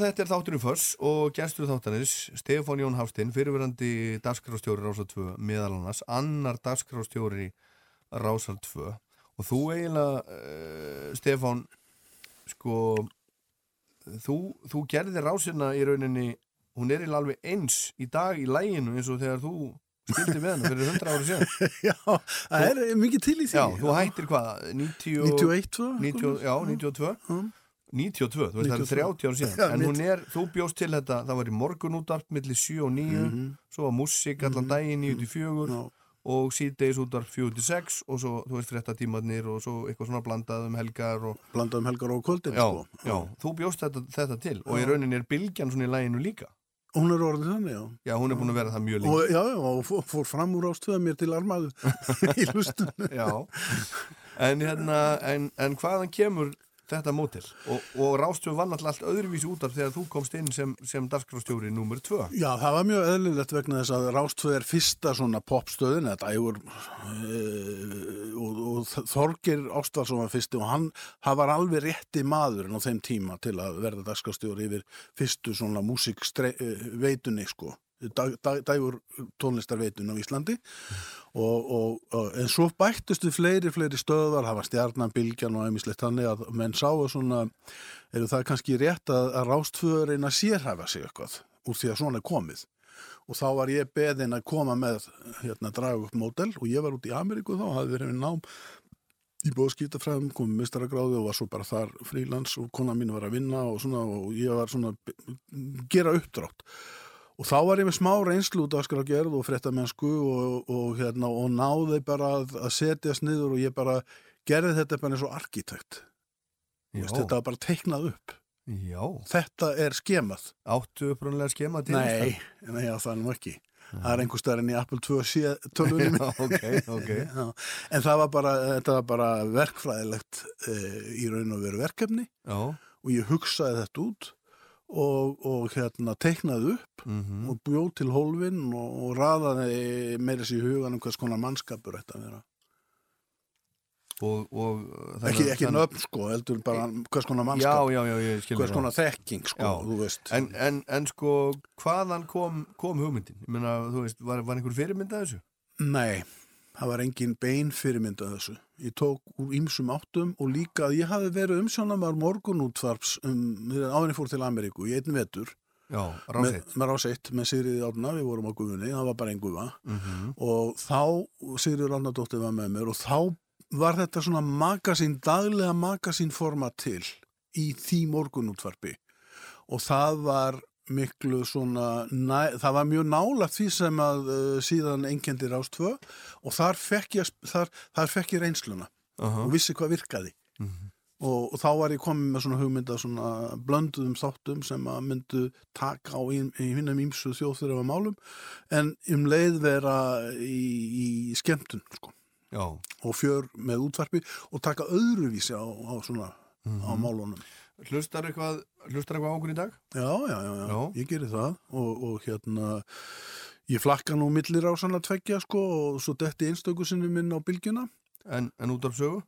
Speaker 1: þetta er þátturinn Föss og gestur þáttanis Stefán Jón Hafstein, fyrirverandi dagskrástjóri Rásar 2 meðal annars, annar dagskrástjóri Rásar 2 og þú eiginlega, uh, Stefán, sko, þú, þú gerði rásina í rauninni, hún er eiginlega alveg eins í dag í læginu eins og þegar þú skildi með hennar fyrir 100 ára síðan.
Speaker 3: Já, það er mikið til í því.
Speaker 1: Já, þú hættir hvað? 90,
Speaker 3: 91, svo?
Speaker 1: 90, já, 92 92, þú veist það er 30 ára síðan
Speaker 3: Já,
Speaker 1: en hún er, þú bjóst til þetta það var í morgun útvarp millir 7 og 9 svo var músík allan daginn 9 til 4
Speaker 3: Mhm. Já.
Speaker 1: og síðdeis útvarp 4 til 6 og svo, þú veist, fréttatímarnir og svo eitthvað svona blandað um helgar og,
Speaker 3: Blandaðum helgar og kvöldin,
Speaker 1: já,
Speaker 3: sko.
Speaker 1: já, þú bjóst þetta, þetta til og í rauninni er bylgjan svona í læginu líka
Speaker 3: Hún er orðið þannig, já.
Speaker 1: já, hún er búin að vera það mjög lengi
Speaker 3: Og, já, já, og fór, fór fram úr ástöða mér til armaðu í lustunum.
Speaker 1: já, en hérna en, en hvaðan kemur þetta mótil og, og Rástjóð var náttúrulega allt öðruvísi útvarp þegar þú komst inn sem, sem dagskrástjóri númer 2
Speaker 3: Já, það var mjög eðlilegt vegna þess að Rástvöð er fyrsta svona popstöðin, þetta ægur uh, og, og Þorgir Ástvarsson var fyrsti og hann, var alveg rétti maðurinn á þeim tíma til að verða dagskastjóri yfir fyrstu svona músikveitunni, sko. Dagur tónlistarveitun á Íslandi og, og, og en svo bættustu fleiri, fleiri stöðvar hafa stjarnan, bylgjan og æmislegt þannig að menn sáu svona eru það kannski rétt að, að rástföður reyna að sérhæfa sig eitthvað úr því að svona er komið? Og þá var ég beðin að koma með hérna draga upp mótel og ég var út í Ameríku þá, hafði verið við nám í bóðskýtafræðum, komið mistaragráði og var svo bara þar frílans og kona mín var að vinna og svona og ég var svona gera uppdrátt og þá var ég með smá reynslu út af skrafgerð og fréttamennsku og, og, hérna, og náði bara að, að setjast niður og ég bara gerði þetta bara eins og arkitekt. Þú veist, þetta var bara teiknað upp.
Speaker 1: Já,
Speaker 3: þetta er skemað.
Speaker 1: Áttu upprunlega skema til
Speaker 3: nei, nei já, það er nú ekki. Það er einhver staðar enn í Apple 2 sé tölunum
Speaker 1: Já, ok, ok.
Speaker 3: Já, en það var bara, þetta var bara verkfræðilegt e, í raun og veru verkefni.
Speaker 1: Já,
Speaker 3: og ég hugsaði þetta út og, og hérna teiknaði upp
Speaker 1: mhm
Speaker 3: og bjóð til hólfin og, og raðaði meira sér í hugan um hvers konar mannskapur þetta að vera.
Speaker 1: og, og
Speaker 3: Ekki, ekki nöfn sko, heldur bara hvers konar
Speaker 1: já,
Speaker 3: mannskap,
Speaker 1: já, já, skilur
Speaker 3: hvers konar þekking sko,
Speaker 1: Já. en, en, en sko, hvaðan kom, kom hugmyndin? Meina, veist, var, var einhver fyrirmynd að þessu?
Speaker 3: Nei, það var engin bein fyrirmynd af þessu. Ég tók úr ýmsum áttum og líka að ég hafi verið umsjónamar morgunútvarps um, áðurinn fór til Ameríku í einn vetur.
Speaker 1: Já,
Speaker 3: með,
Speaker 1: ráseitt
Speaker 3: með ráseitt með Sigriði Árna, við vorum á gufunni, það var bara einn gufa.
Speaker 1: Mm
Speaker 3: og þá, Sigriður Árnadóttir var með mér og þá var þetta svona magasín, daglega magasínforma til í því morgunútvarpi. Og það var miklu svona, næ, það var mjög nálagt því sem að uh, síðan einkendi rástvö og þar fekk ég, þar, þar fekk ég reynsluna
Speaker 1: -huh.
Speaker 3: og vissi hvað virkaði. Og, og þá var ég komið með svona hugmynda svona blönduðum þáttum sem að myndu taka á í, í hinnum ímsu þjóðþurfa málum en um leið vera í, í skemmtun sko. Og fjör með útvarpi og taka öðruvísi á, á svona á málunum.
Speaker 1: Hlustar eitthvað hlustar eitthvað á okkur í dag?
Speaker 3: Já, já, já, já,
Speaker 1: Já.
Speaker 3: ég geri það og, og hérna ég flakka nú millir á svona tveggja sko og svo detti einstöku sinni minn á bylgjuna.
Speaker 1: En, en út af sögu?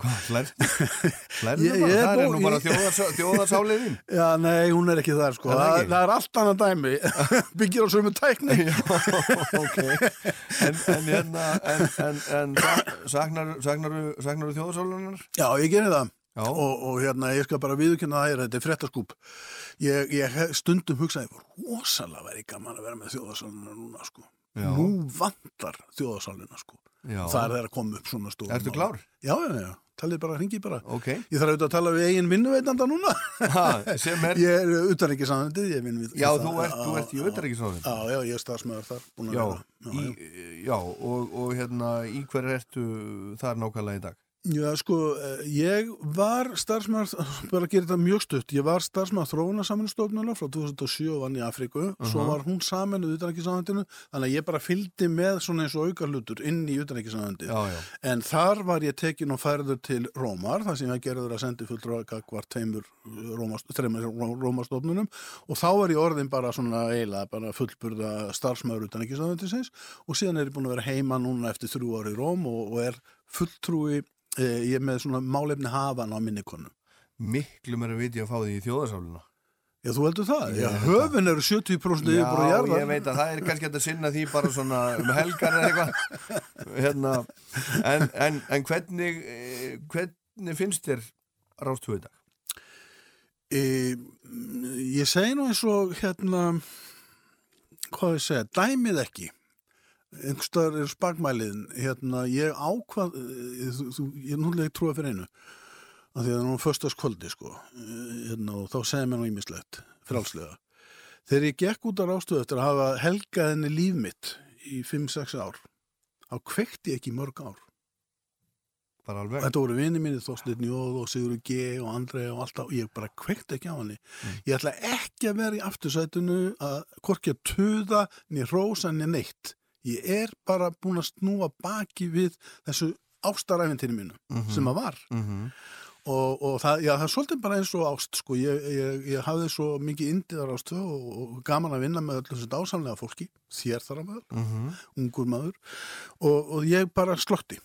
Speaker 1: Hvað, hlær? Hlærðu
Speaker 3: Ég-
Speaker 1: bara?
Speaker 3: er
Speaker 1: Það er nú bara þjóðarsáliðin
Speaker 3: Já, nei, hún er ekki þar sko.
Speaker 1: Er það
Speaker 3: Það, það er allt annað dæmi. Byggir á sömu tækni.
Speaker 1: ok En, en hérna En, en, en saknar, saknar, saknar þjóðarsáliðinar?
Speaker 3: Já, ég geri það. Og, og hérna, ég skal bara viðurkenna það er, þetta er fréttaskúp. Ég, ég stundum hugsaði, rosalega væri gaman að vera með þjóðarsálina núna, sko.
Speaker 1: Já.
Speaker 3: Nú vantar þjóðarsálina, sko.
Speaker 1: Já.
Speaker 3: Það er þeirra að koma upp svona stóð.
Speaker 1: Ertu klár?
Speaker 3: Já, já, já. Talið bara, ringi bara.
Speaker 1: Ok
Speaker 3: Ég þarf auðvitað að tala við eigin vinnuveitanda núna.
Speaker 1: ha, Sem er
Speaker 3: Ég er utan ekki sannandi, ég vinn við.
Speaker 1: Já,
Speaker 3: við
Speaker 1: þú
Speaker 3: það.
Speaker 1: ert, þú ert í auðvitaðrikiðsráðin
Speaker 3: Já, já, ég er starfsmæður þar.
Speaker 1: Já,
Speaker 3: já,
Speaker 1: í,
Speaker 3: já
Speaker 1: og, og hérna í hver ertu þar nákvæmlega í dag?
Speaker 3: Já, sko, eh, ég var starfsmæður, bara að gera þetta mjög stutt, ég var starfsmæður þróunarsaminstofnuna frá 2007 og vann í Afríku, svo var hún saminuð utanækisamöndinu, þannig að ég bara fylgdi með svona eins og auka hlutur inn í utanækisamöndi. En þar var ég tekin og færður til Rómar, þar sem ég gerður að sendi fulltrúa var tveimur Rómast, þreimur Rómastofnunum og þá var ég orðin bara svona eiginlega bara fullburða starfsmæður utanækisamöndisins og síðan er ég búin að vera heima núna eftir þrjú ári í Róm og, og er fulltrúi Ég er með svona málefni hafan á minni konu.
Speaker 1: Miklu mér að viti að fá því í þjóðarsáluna.
Speaker 3: Já, þú heldur það? Já, höfin eru 70% yfir bara
Speaker 1: Já,
Speaker 3: jarðar.
Speaker 1: ég veit að það er kannski að sinna því bara svona um helgar eða eitthvað. Hérna, en, en, en hvernig, eh, hvernig finnst þér rástu dag?
Speaker 3: E, ég segi nú eins og hérna hvað ég segja, dæmið ekki einhverstaðar er spagmæliðin hérna, ég ákvað eh, ég er núlega trúa fyrir einu af því að það er nú föstaskvöldi sko. Eh, hérna, og þá segir mér nú ímislegt frálslega þegar ég gekk út á rástöðu eftir að hafa helgað henni líf mitt í 5-6 ár þá kveikti ég ekki mörg ár? Þetta voru vinið mínir, Þorsteinn Jóð og Sigurður G. og Andrei og alltaf, og ég bara kveikt ekki á henni. Ég ætla ekki að vera í aftursætinu að hvorki að tuða, niður hrósa, niður neitt. Ég er bara búin að snúa baki við þessu ástaræfintinu mínu sem að var.
Speaker 1: Mm
Speaker 3: Og, og það, já, það er svolítið bara eins og ást, sko. Ég, ég, ég hafði svo mikið indiðar ástu og, og gaman að vinna með öllu þessu dásamlega fólki, þér þar að maður,
Speaker 1: -hmm.
Speaker 3: ungur maður, og, og ég bara slotti.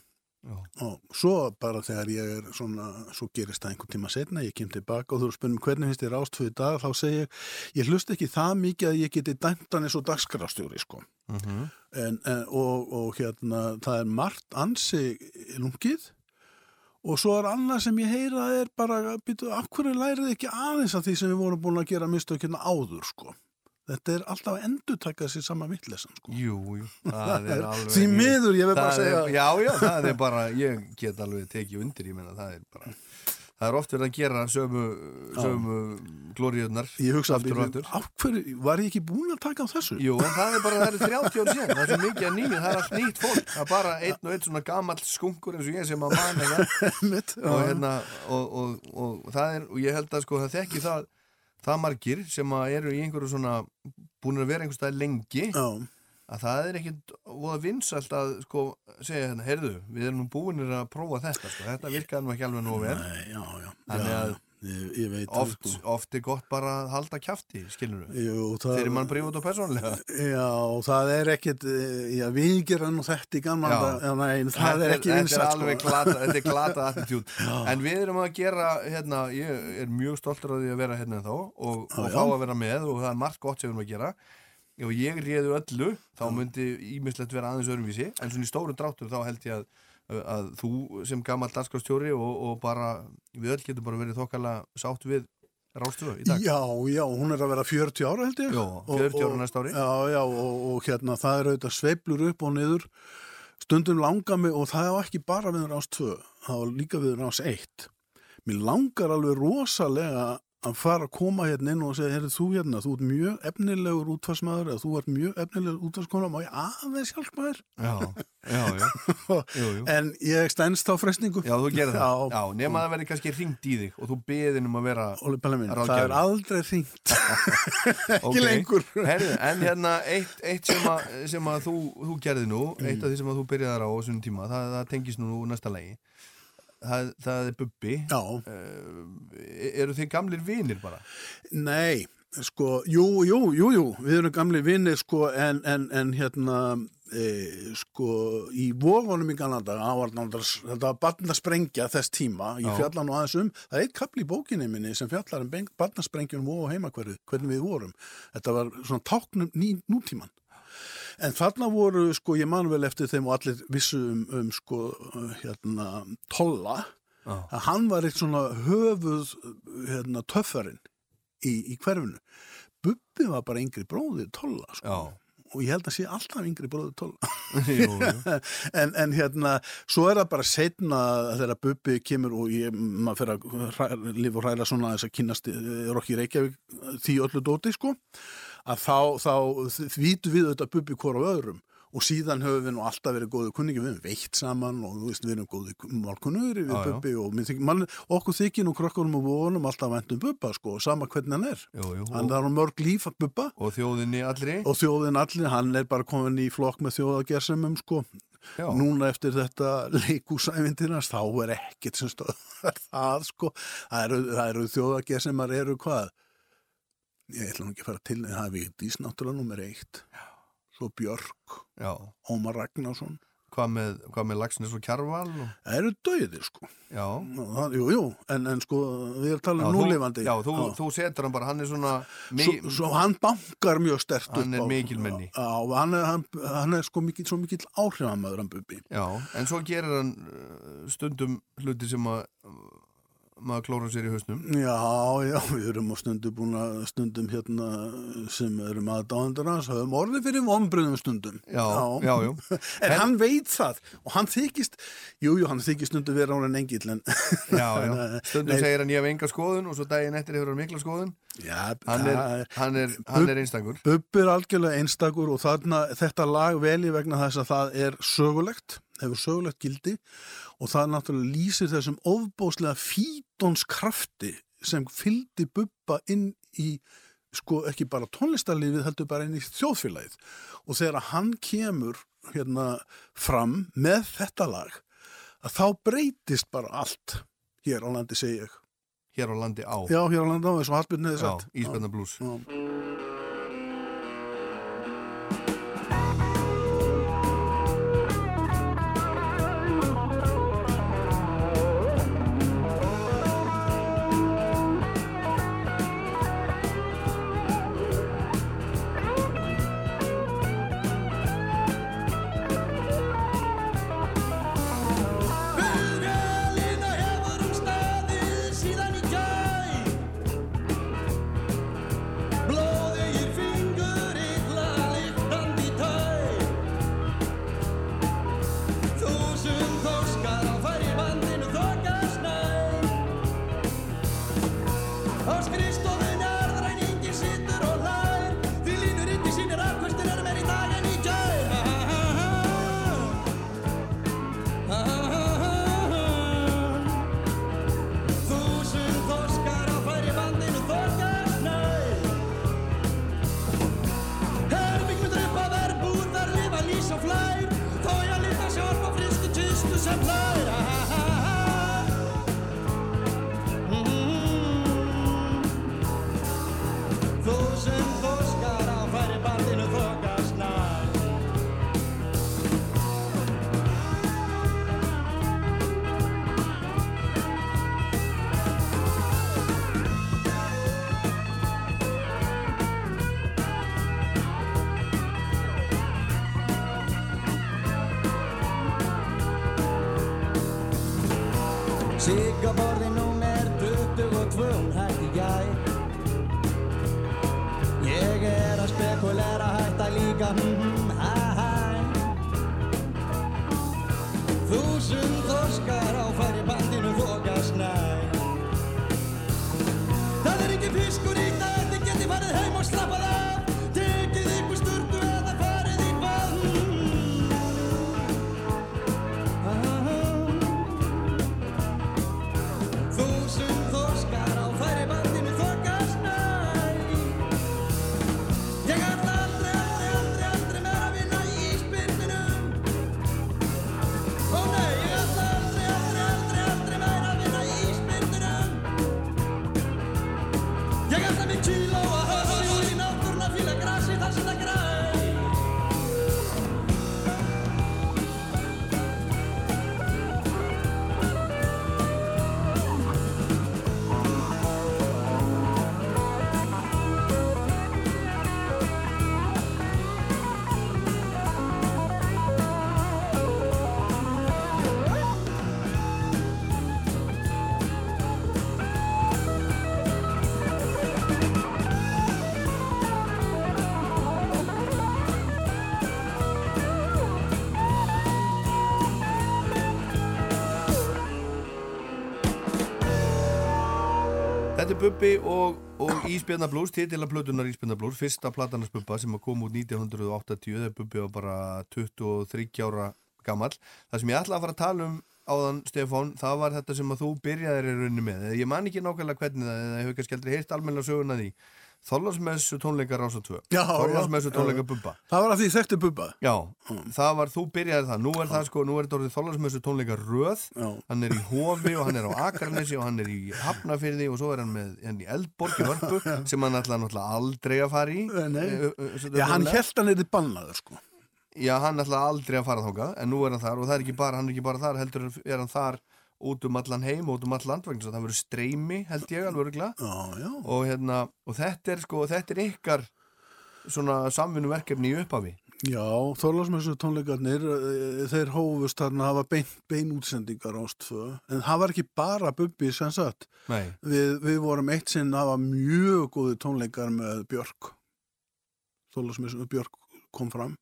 Speaker 1: Já.
Speaker 3: Og svo bara þegar ég er svona, svo gerist það einhvern tíma setna, ég kem tilbaka og þú eru spennum hvernig finnst þér rástföðu dag, þá segi ég, ég hlust ekki það mikið að ég geti dæmt hann eins og dagskrafstjóri, sko.
Speaker 1: Mm
Speaker 3: En, en, og, og hérna, það er margt ansi lungið og svo er annað sem ég heyra er bara, býtu, af hverju lærið ekki aðeins af því sem við vorum búin að gera mistökina áður, sko. Þetta er alltaf að endurtaka sér sama vittlesan, sko.
Speaker 1: Jú, jú, það er alveg
Speaker 3: Því miður, ég vil bara segja
Speaker 1: er, Já, já, það er bara, ég get alveg tekið undir, ég meina, það er bara Það er oft verið að gera sömu, sömu glóriðunar
Speaker 3: Ég hugsa
Speaker 1: aftur og aftur.
Speaker 3: af hverju, var ég ekki búin að taka á þessu?
Speaker 1: Jú, en það er bara, það eru 30 ár síðan, það er svo mikið að nýju, það er allt nýtt fólk, það er bara einn og einn svona gamall skunkur eins og ég sem að manna og hérna, og, og, og, það er, og ég held að sko það þekki það, margir sem eru í einhverju svona, búin að vera einhver stað lengi,
Speaker 3: já,
Speaker 1: að það er ekkit voða vinsælt að sko segja hérna, heyrðu, við erum nú búinir að prófa þetta, sko, þetta virkaði nú ekki alveg nóg vel,
Speaker 3: Nei, já, já,
Speaker 1: Þannig að
Speaker 3: ég, ég veit
Speaker 1: oft,
Speaker 3: sko.
Speaker 1: oft er gott bara að halda kjafti, skilur
Speaker 3: það,
Speaker 1: þegar mann brífut og persónlega.
Speaker 3: Já, það er ekkit, eh, já, við gerum þetta í nei, það
Speaker 1: Þetta
Speaker 3: er ekki
Speaker 1: þetta
Speaker 3: vinsælt,
Speaker 1: er alveg
Speaker 3: sko.
Speaker 1: glata, þetta er glata attitút en við erum að gera hérna, ég er mjög stoltur af því að vera hérna þá og, og fá að vera með og það er margt gott sem við erum að gera. Og ég réðu öllu, þá myndi ímislegt vera aðeins öðrumvísi, en svona í stóru dráttur þá held ég að, að þú sem gammal danskastjóri og, og bara við öll getum bara verið þokkala sátt við rástöðu í dag
Speaker 3: Já, já, hún er að vera 40 ára held ég. Og-
Speaker 1: 40 ára næsta ári.
Speaker 3: Já, já, og, og hérna, það er auðvitað sveiflur upp og niður, stundum langar mig, og það er ekki bara við 2, það er líka við rás 1. Mér langar alveg rosalega að fara að koma hérna inn og segja, heyrðu þú hérna, þú ert mjög efnilegur útfarsmaður eða þú ert mjög efnilegur útfarskona, má ég aðeins hjálpa þér?
Speaker 1: Já, já, já, jú, jú.
Speaker 3: En ég stendst á frestingu.
Speaker 1: Já, þú gerir það.
Speaker 3: Já.
Speaker 1: Nema að það verði kannski ringt í þig og þú beðin um að vera
Speaker 3: minn, það er aldrei hringt.
Speaker 1: Ok.
Speaker 3: lengur.
Speaker 1: Herðu, en hérna eitt, eitt sem, að, sem að þú, þú gerði nú eitt af því sem að þú byrjaðar á á þessum tíma það, það tengist nú næsta lagi það, það er Bubbi
Speaker 3: Já,
Speaker 1: uh, eru þið gamlir vinir bara
Speaker 3: nei, sko, jú, jú, jú, jú, við erum gamli vinnir, sko, en, en, en hérna, e, sko, í vogunum í Kanada, þetta var barnasprengja þess tíma, ég
Speaker 1: Já.
Speaker 3: fjalla nú aðeins um, það er eitt kapli í bókinni minni sem fjallar um barnasprengjum og heimakverðu, hvernig við vorum. Þetta var svona táknum ný, nútíman. En þarna voru, sko, ég man vel eftir þeim og allir vissu um, um sko, hérna, tolla,
Speaker 1: Já.
Speaker 3: að hann var eitt svona höfuð, hérna, töffarinn í, í hverfinu. Bubbi var bara yngri bróðið tolla, sko.
Speaker 1: Já,
Speaker 3: Og ég held að sé alltaf yngri
Speaker 1: jú, jú.
Speaker 3: en, en hérna, svo er það bara setna þegar Bubbi kemur og ég, maður fyrir að lifa og hræra svona þess að kynast eh, Rokki Reykjavík því öllu dóti, sko, að þá, þá vítu við auðvitað Bubbi hvort á öðrum og síðan höfum við nú alltaf verið góðu kunningi, við höfum veitt saman og veist, við erum góðu málkunnur við
Speaker 1: já.
Speaker 3: Bubbi og mér þykir, man, okkur þykir nú krökkunum og vonum alltaf væntum Bubba, sko, sama hvernig hann er.
Speaker 1: jú, jú.
Speaker 3: Hann er nú mörg líf að Bubba
Speaker 1: og þjóðinni allri
Speaker 3: og þjóðin allir, hann er bara komin í flokk með þjóðagersemum sko
Speaker 1: Já.
Speaker 3: núna eftir þetta leikúsævindirnas þá er ekkert sem stöðar það sko það eru, eru þjóðagersemar eru hvað ég ætla nú ekki að fara til það er Vigdís náttúrulega nummer eitt svo Björk,
Speaker 1: Já,
Speaker 3: Ómar Ragnarsson
Speaker 1: hvað með, hvað með Lagsnes og Kjarval og,
Speaker 3: Það eru döðir sko. Það, jú, jú, en, en sko, við erum talað um
Speaker 1: þú,
Speaker 3: núlifandi.
Speaker 1: já þú, þú setur hann bara, hann er svona mi,
Speaker 3: Svo, svo hann bankar mjög stert
Speaker 1: Hann
Speaker 3: upp
Speaker 1: er
Speaker 3: á-
Speaker 1: mikilmenni.
Speaker 3: Hann er, hann, hann er sko mikill, svo mikill áhrifamöður hann Bubbi.
Speaker 1: já, en svo gerir hann uh, stundum hluti sem að maður klóra sér í hausnum.
Speaker 3: Já, já, við erum á stundum búin að stundum hérna sem erum aðdáðandur hans, höfum orðið fyrir vonbröðum stundum.
Speaker 1: Já, já, jú.
Speaker 3: En, hann veit það og hann þykist, jú, jú, hann þykist stundum vera án en engill, en...
Speaker 1: já, já, stundum
Speaker 3: Nei,
Speaker 1: segir hann ég hef enga skoðun og svo daginn eftir hefur hann mikla skoðun.
Speaker 3: Já,
Speaker 1: hann er, hann er, hann er einstakur.
Speaker 3: Bubbi er algjörlega einstakur og þarna, þetta lag veli vegna þess að það er sögulegt, hefur sögulegt gildi og það náttúrulega lýsir þessum ofbóðslega fítonskrafti sem fylgdi Bubba inn í sko ekki bara tónlistarlífið heldur bara inn í þjóðfélagið. Og þegar hann kemur hérna fram með þetta lag að þá breytist bara allt hér á landi segi ég.
Speaker 1: Hér á landi á.
Speaker 3: Já hér á landi á eins og Hallbjörn hefði sagt.
Speaker 1: Íspenna Blues
Speaker 3: Já.
Speaker 7: Er
Speaker 1: Bubbi og, og Ísbjörna Blues, titila plötunar Ísbjörna Blues, fyrsta platanars Bubba sem kom út 1980 þegar Bubbi var bara 23 ára gammal. Það sem ég ætla að fara að tala um áðan, Stefán, það var þetta sem að þú byrjaðir í rauninni með. Ég man ekki nákvæmlega hvernig það, eða ég hef kannski aldrei heyrt almennilega söguna því. Þorlarsmessu tónleikar Rása 2.
Speaker 3: Já,
Speaker 1: Þorlarsmessu
Speaker 3: já,
Speaker 1: tónleikar
Speaker 3: já.
Speaker 1: Bubba.
Speaker 3: Það var að því þekktu Bubba
Speaker 1: Já, það var, þú byrjaði það, nú er það sko, nú er þetta orðið Þorlarsmessu tónleikar Röð,
Speaker 3: Já.
Speaker 1: hann er í Hofi og hann er á Akarnesi og hann er í Hafnafyrði og svo er hann með hann í Eldborg í Hörpu sem hann ætla náttúrulega aldrei að fara í.
Speaker 3: Nei.
Speaker 1: Eh, eh, eh,
Speaker 3: Já, hann held hann þið bannaður sko
Speaker 1: já, hann ætlaði aldrei að fara þákað en nú er hann þar og það er ekki bara, hann er ekki bara þar út um allan heim út um allan land vegna þess að það verður streymi held ég alveg
Speaker 3: Já, já.
Speaker 1: og hérna, og þetta er sko þetta er ykkar svona samvinnuverkefni í upphafi
Speaker 3: Já, Þorlásmessu tónleikarnir, eh, þeir hófust þarna að hafa bein, bein útsendingar ástfö, en það var ekki bara Bubbi sem sagt. Við, við vorum eitt sinn að hafa mjög góði tónleikar með Björk. Þorlásmessu Björk kom fram.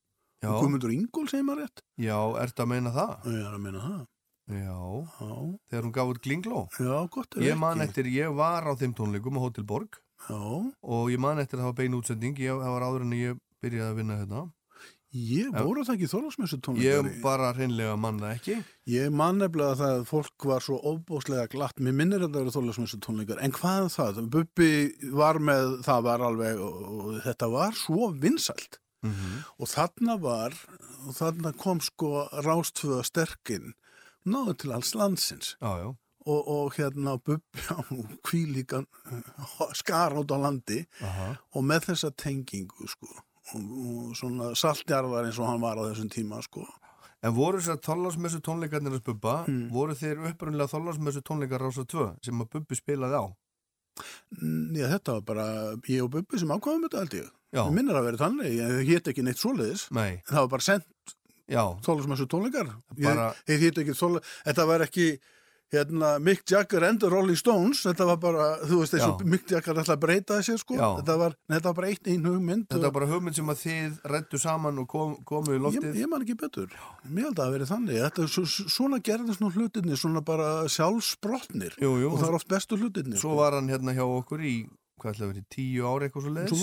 Speaker 1: já,
Speaker 3: Og Guðmundur Ingól segir maður rétt.
Speaker 1: já, ertu að meina það?
Speaker 3: Ég er að meina það.
Speaker 1: Já,
Speaker 3: Já,
Speaker 1: þegar hún gaf út Glingló
Speaker 3: já gott ef
Speaker 1: Ég man
Speaker 3: ekki.
Speaker 1: eftir, ég var á þeim tónleikum á Hotel Borg.
Speaker 3: Já,
Speaker 1: og ég man eftir að það var bein útsending. Ég, það var áður en ég byrjaði að vinna hérna.
Speaker 3: Ég voru það ekki Þorlásmessu
Speaker 1: Ég
Speaker 3: tónleikar.
Speaker 1: bara hreinlega man það ekki.
Speaker 3: Ég man nefnilega það að fólk var svo óbóðslega glatt, mér minnir að það eru þólasmessu tónleikar, en hvað er það? Bubbi var með, það var alveg, og, þetta var svo vinsælt.
Speaker 1: Mm
Speaker 3: og þarna var, og þarna kom sko rástföða sterkinn, náðu til alls landsins
Speaker 1: Já, já,
Speaker 3: og, og hérna Bubbi á kvílíkan skar át á landi
Speaker 1: aha,
Speaker 3: og með þessa tengingu sko og, og svona saltjarðar eins og hann var á þessum tíma sko.
Speaker 1: En voru þess að þóllarsmessu tónleikarnir að spubba,
Speaker 3: Mm.
Speaker 1: voru þeir upprunnilega þóllarsmessu tónleikar rása 2 sem að Bubbi spilaði á?
Speaker 3: Mm, Já, þetta var bara ég og Bubbi sem ákvaðum þetta held ég.
Speaker 1: Já,
Speaker 3: Mér minnir að vera þannig, ég hétt ekki neitt svoleiðis.
Speaker 1: nei,
Speaker 3: Það var bara sendt
Speaker 1: já,
Speaker 3: þólasmessu tónleikar.
Speaker 1: Bara-
Speaker 3: Ég, ég hétt ekki þóla, þetta var ekki hérna, Mick Jagger and the Rolling Stones, þetta var bara, þú veist, og
Speaker 1: Já.
Speaker 3: Mick Jagger ætlaði að breyta þessi, sko. Þetta var, þetta var bara eitt ein hugmynd.
Speaker 1: þetta var bara hugmynd sem að þið rættu saman og kom, komu í
Speaker 3: Ég,
Speaker 1: loftið
Speaker 3: ég man ekki betur. Mér held að það verið þannig. Þetta, er svo- svona gerðist nú hlutinni, svona bara sjálfsbrotnir.
Speaker 1: Jú, jú,
Speaker 3: Og það er oft bestu hlutinni.
Speaker 1: Svo var hann hérna hjá okkur í, hvað ætlaði að vera, í tíu ári eitthvað svo leiðis
Speaker 3: Svo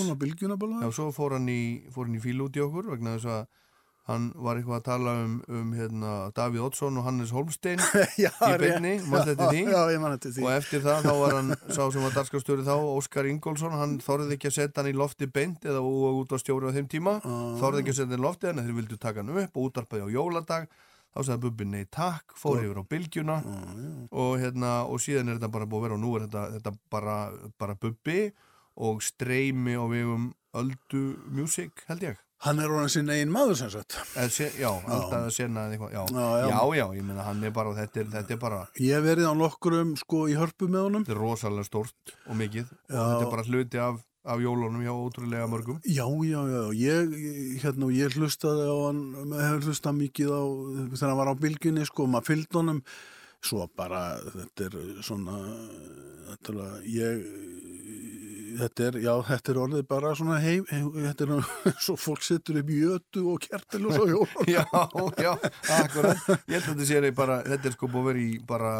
Speaker 1: svo fór hann í, fór hann í fílu út í okkur vegna þess að hann var eitthvað að tala um, um hérna, Davíð Oddsson og Hannes Holmstein
Speaker 3: já,
Speaker 1: í beinni, manstu eftir því?
Speaker 3: Já,
Speaker 1: og eftir það þá var hann sá sem var darskastjóri þá, Óskar Ingólfsson. Hann þorði ekki að setja hann í lofti beint eða og út á stjóri á þeim tíma. Þorði ekki að setja hann í lofti en þeir vildu taka hann upp og útarpaði á jóladag. Þá sagði Bubbi nei takk, fór yfir á bylgjuna. Og, hérna, og síðan er þetta bara búið að vera og nú er þetta, þetta bara, bara Bubbi og streymi á vegum Öldu Music held ég
Speaker 3: Hann er orðin sinn eigin maður sem sagt.
Speaker 1: Se, já, alltaf sena eða eitthvað já.
Speaker 3: Já, já.
Speaker 1: já, já, ég meina hann er bara þetta er, þetta er bara,
Speaker 3: Ég hef verið á nokkurum sko í hörpu með honum.
Speaker 1: þetta er rosalega stórt og mikið og þetta er bara hluti af, af jólunum hjá ótrúlega mörgum
Speaker 3: Já, já, já, ég- hérna, ég hlustaði á hann, hefur hlustað mikið á, þegar hann var á bylginni, sko, maður fylgd honum, svo bara, þetta er svona, þetta er, ég, þetta er, já, þetta er orðið bara svona heim, heim þetta er svo fólk setur upp jötu og kertil og svo jól.
Speaker 1: Já, já, akkurat Ég held að þetta sé bara, þetta er sko búið að vera í bara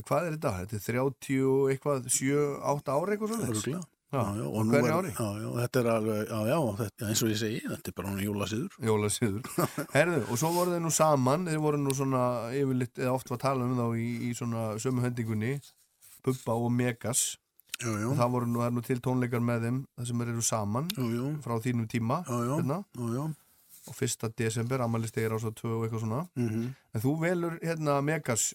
Speaker 1: Hvað er þetta? Þetta er 30 og eitthvað, 7, 8 ári eitthvað svona. Já,
Speaker 3: já,
Speaker 1: og hverju
Speaker 3: er-
Speaker 1: ári?
Speaker 3: Já, já, þetta er alveg, já, já, þetta, eins og ég segi, þetta er bara hún jólasýður.
Speaker 1: Jólasíður Herðu, og svo voru þeir nú saman Þeir voru nú svona yfirleitt eða oft var að tala um þá í, í svona sömu hendingunni Bubba og Megas.
Speaker 3: Já, já,
Speaker 1: og það voru nú, það er nú til tónleikar með þeim það sem eru saman
Speaker 3: já, já,
Speaker 1: frá þínum tíma
Speaker 3: já, já,
Speaker 1: hérna,
Speaker 3: já, já,
Speaker 1: og fyrsta desember, ammælistegi er á svo tvö og eitthvað svona.
Speaker 3: Mhm.
Speaker 1: en þú velur hérna Megas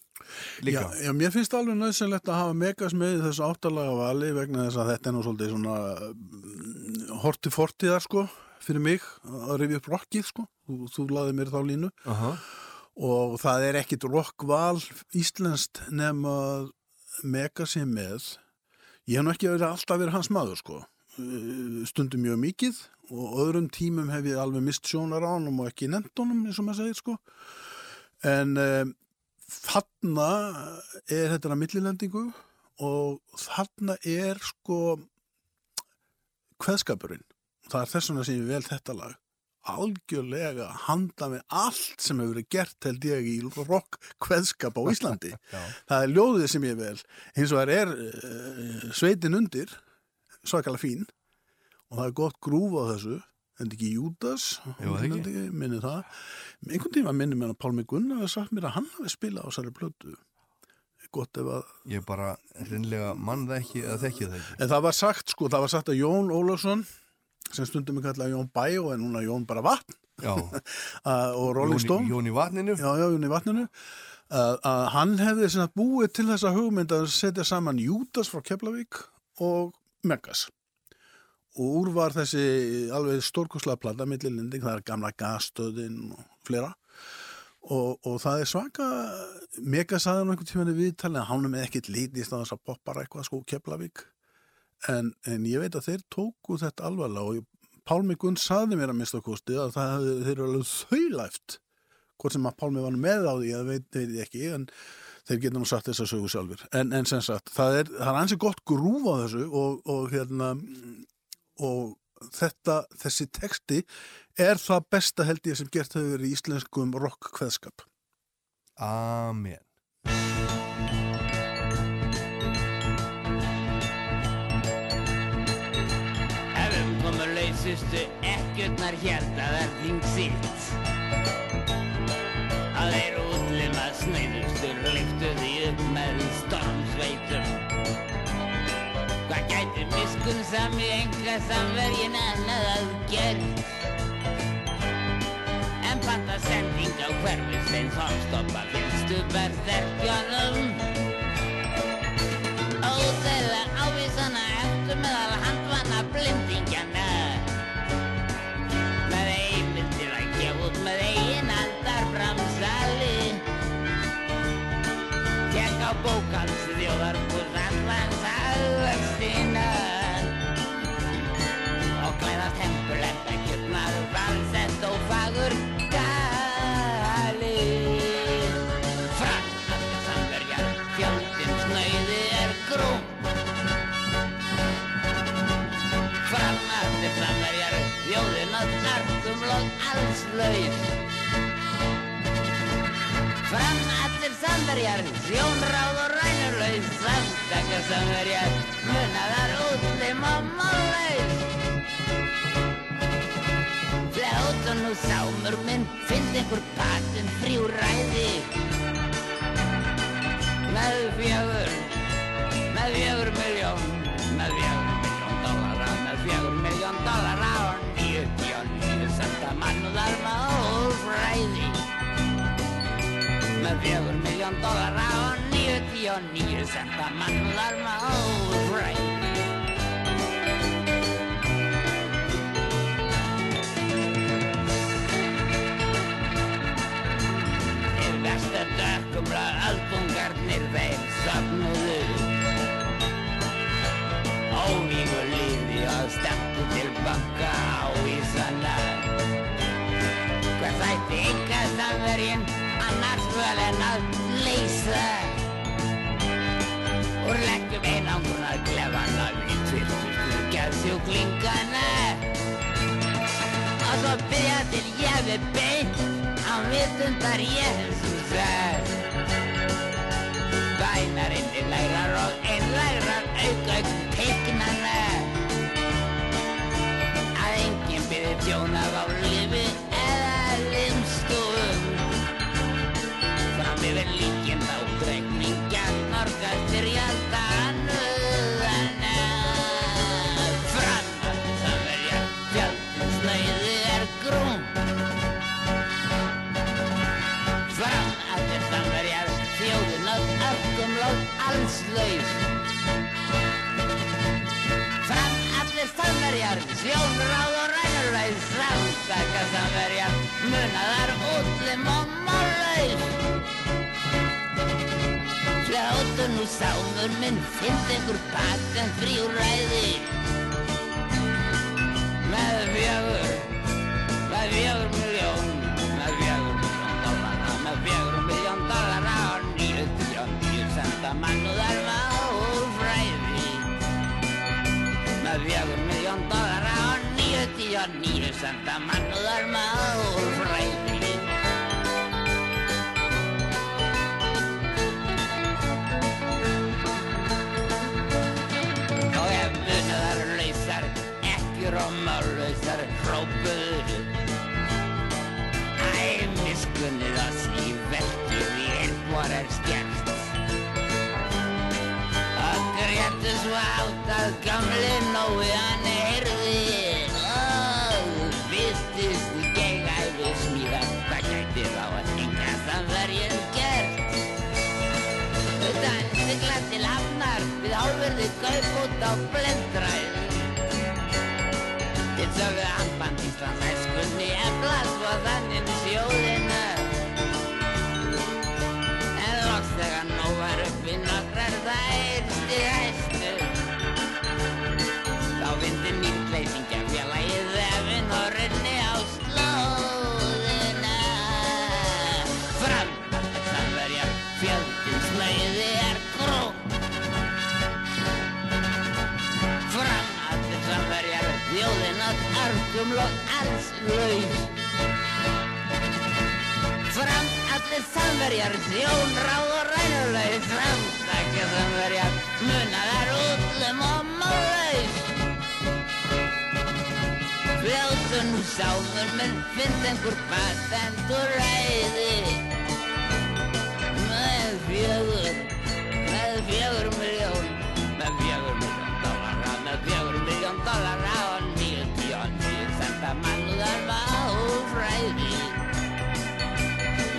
Speaker 1: líka.
Speaker 3: Já, já, mér finnst alveg nöðsynlegt að hafa Megas með þessu áttalega vali vegna þess að þetta er nú svolítið svona mm, horti fortiðar sko fyrir mig að rifja upp rockið sko. Þú, þú laði mér þá línu.
Speaker 1: Aha.
Speaker 3: og það er ekkit rockval íslenskt nema Megas er með. Ég hef nú ekki alltaf verið hans maður sko. Uh, stundum mjög mikið og öðrum tímum hef ég alveg mist sjónar á honum og ekki nefnt honum eins og maður segir sko. En um, þarna er þetta að millilendingu og þarna er sko kveðskapurinn. Það er þess vegna sem ég vel þetta lag. Algjörlega handa með allt sem hefur verið gert held ég í rock kveðskap á Íslandi. Það er ljóðið sem ég vel. Eins og það er uh, sveitin undir svakalega fín og það er gott grúf á þessu en ekki Júdas?
Speaker 1: Jú, það ekki.
Speaker 3: minni það. Einhvern tíma minni mér að Pálmi Gunnar hafi sagt mér að hann hafi spilað á þessari plötu. Gott ef að
Speaker 1: ég bara reynlega mann það ekki eða þekki það ekki.
Speaker 3: En það var sagt sko, það var sagt að Jón Ólafsson sem stundum við kallaði Jón Bæ og er núna Jón bara vatn og Rolling Stone.
Speaker 1: Jón í vatninu.
Speaker 3: Já, já, Jón í vatninu. Að, að hann hefði búið til þessa hugmynd að setja saman Júdas frá Keflavík og Megas og úr var þessi alveg stórkoslega plata millilending, það er gamla gasstöðin og flera og, og það er svaka mega saðan einhvern tímann í viðtalið að hann er ekkert lítist á þess að poppara eitthvað sko Keflavík. En, en ég veit að þeir tóku þetta alvarlega og Pálmi Gunn saði mér að mista kosti að það þeir eru alveg þaulæft hvort sem að Pálmi var með á því að veit, veit ég ekki en þeir geta nú sagt þess að sögu sjálfur en, en sem sagt, það er, það er ansi gott grúf á þessu og, og hérna og þetta, þessi texti er það besta held ég sem gert hefur verið í íslenskum rock kveðskap
Speaker 1: Amen.
Speaker 8: Ef umkomur lausustu ekkjurnar hérdaðar þing sitt. Að þeir útlima sneiðustur liftu því upp með Hvað gæti miskun sami enga samvergin annað að gert En panta sending á hverfisveins hornstoppa fylgstu berðerkjanum Óþeila laus Fram allir samverjar, sjónráð og rænurlaus Samtaka samverjar, munaðar útlim og málaus Fljótun og sámur minn, finnst einhver patinn frjúræði Með fjögur, með fjögur miljón, með fjögur miljón dollara, með fjögur miljón dollara senta mannúðar með ófræði með fjögur miljón dollara og níutíu og níu senta mannúðar með ófræði Þeir versta dökkumla öldungarnir þeim söfnuðu Óvígu lífi og stemtu til banka á Ísana Þætti ykkar samvergin annars vel en að leysa Úr leggjum einangrunar klefana við tvirtustu geðsjúklingana Og svo byrja til ég við beint á vitundar Jésúsar Bænar innlegrar og einlegrar aukauk teiknana Að enginn byrði tjónað á lífi laus. Fram allir samverjar, sjónráð og rænurlaus, samtaka samverjar, munaðar útlim og málaus. Fljótun og sámur minn, finnst einhver patent fríúræði. Með fjögur, með fjögur miljón, níu senta mannúðar með ófræði. Með fjögur miljón dollara og níutíu og níu senta mannúðar með ófræði. Og ef munaðar lausar, ekkjur og málausar hrópuðu Æ, miskunnið oss í verki því eitthvað er skemmt svo átt að gamli nói hann heyrði. Og vistist í gegæfi smíða Hvað gæti þá að enga samverjum gert. Utan sigla til hafnar við álverði kaup út á blendræð sögðu handband Íslands æskunni efla svo þannig alls laus. Fram allir samverjar, þjón, ráð og rænulegs Fram takja samverjar, munaðar útlum og málaus Fljótun sáður minn finnst einhver patent og ræði Með fjögur, með fjögur miljón Með fjögur miljón dollara, með fjögur miljón og níu senda mannúðar máfræði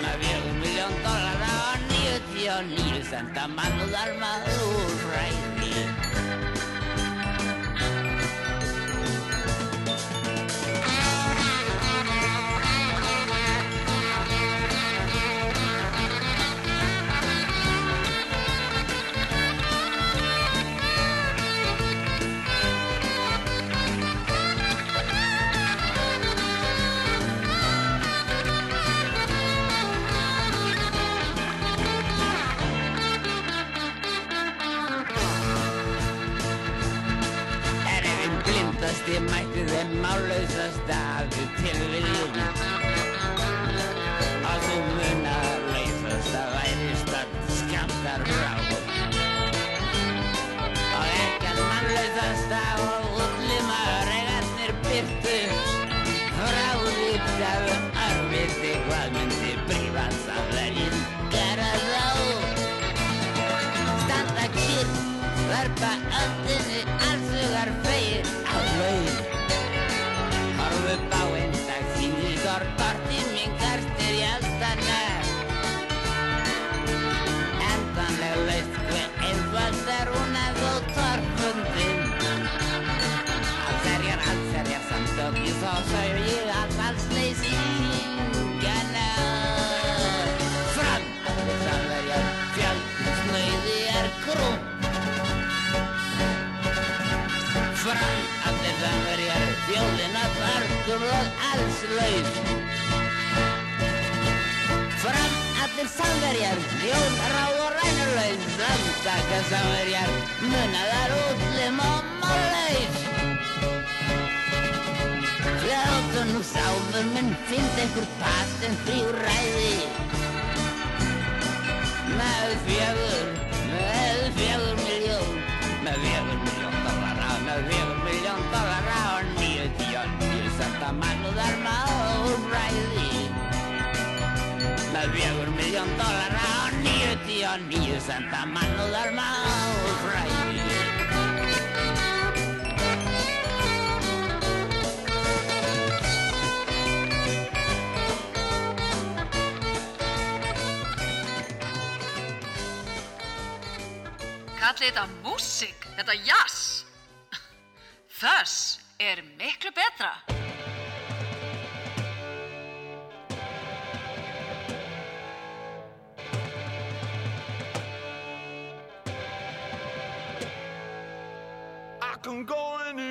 Speaker 8: Með fjögur miljón dollara og níutíu og níu senda mannúðar máfræði Er blindasti mætti þeim málausast af tilviljum að þú munar leysast að væri stönd skamtar frá og ekkert mannlausast af og útlimar og alls laus. Fram, allir samverjar, þjón, ráð og rænulaus. Samtaka samverjar, munaðar útlim og málaus. Fljótun og sáfur minn finnst einhver patent frí úr ræði Með fjögur, Með fjögur miljón dollara og nýju tíu og nýju setta mannúðar máfræði
Speaker 5: Kallið þetta músík, þetta jazz. Þess er miklu betra.
Speaker 6: I'm going in.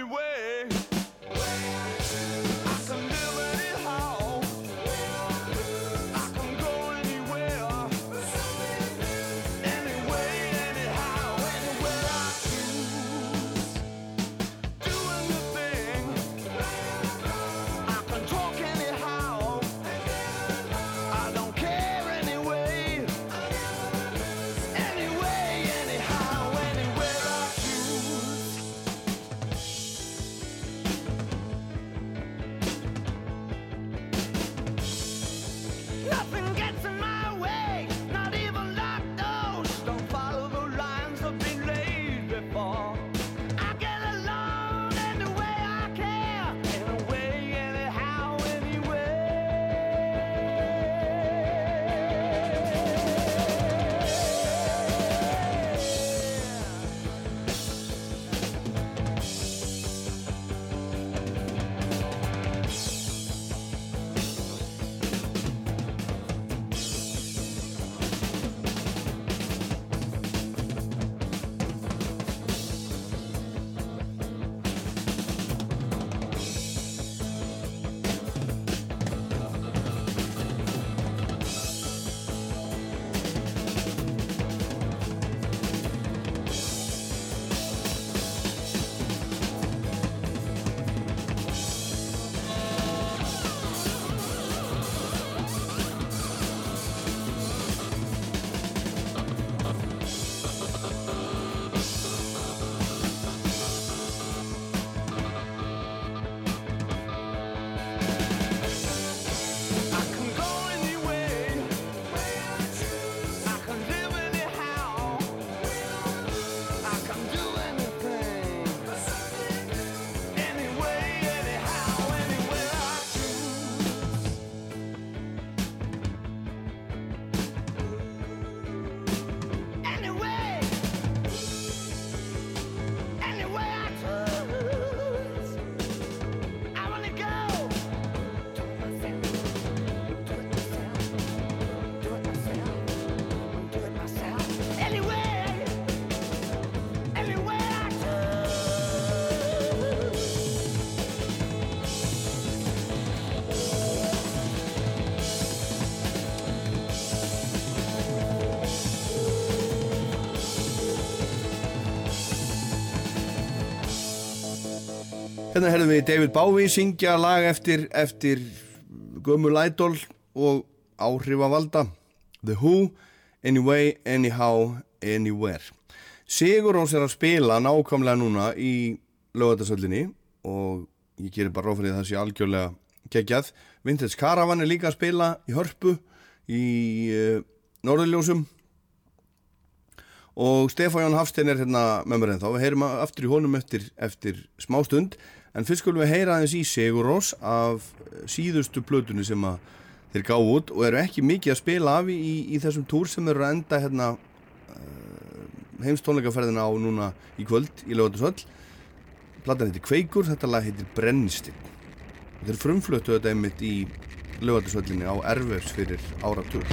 Speaker 1: Hérna herðum við David Bowie syngja lag eftir, eftir Gömul Idol og áhrifavalda The Who, Anyway, Anyhow, Anywhere. Sigur Rós er að spila nákvæmlega núna í lögatarsöllinni og ég gerir bara ráð fyrir að það sé algjörlega geggjað. Vintage Caravan er líka að spila í hörpu í uh, Norðurljósum og Stefán Jón Hafstein er hérna með mér ennþá. Við heyrum aftur í honum eftir, eftir smá stund en fyrst skulum við heyra aðeins í Sigur Rós af síðustu plötunni sem þeir gá út og eru ekki mikið að spila af í, í þessum túr sem eru að enda hérna heimstónleikaferðina á núna í kvöld í lögatarsvöll platan heitir Kveikur, þetta lag heitir Brennistinn. Þeir frumflötu þetta einmitt í lögatarsvöllinni á Erfurs fyrir áratug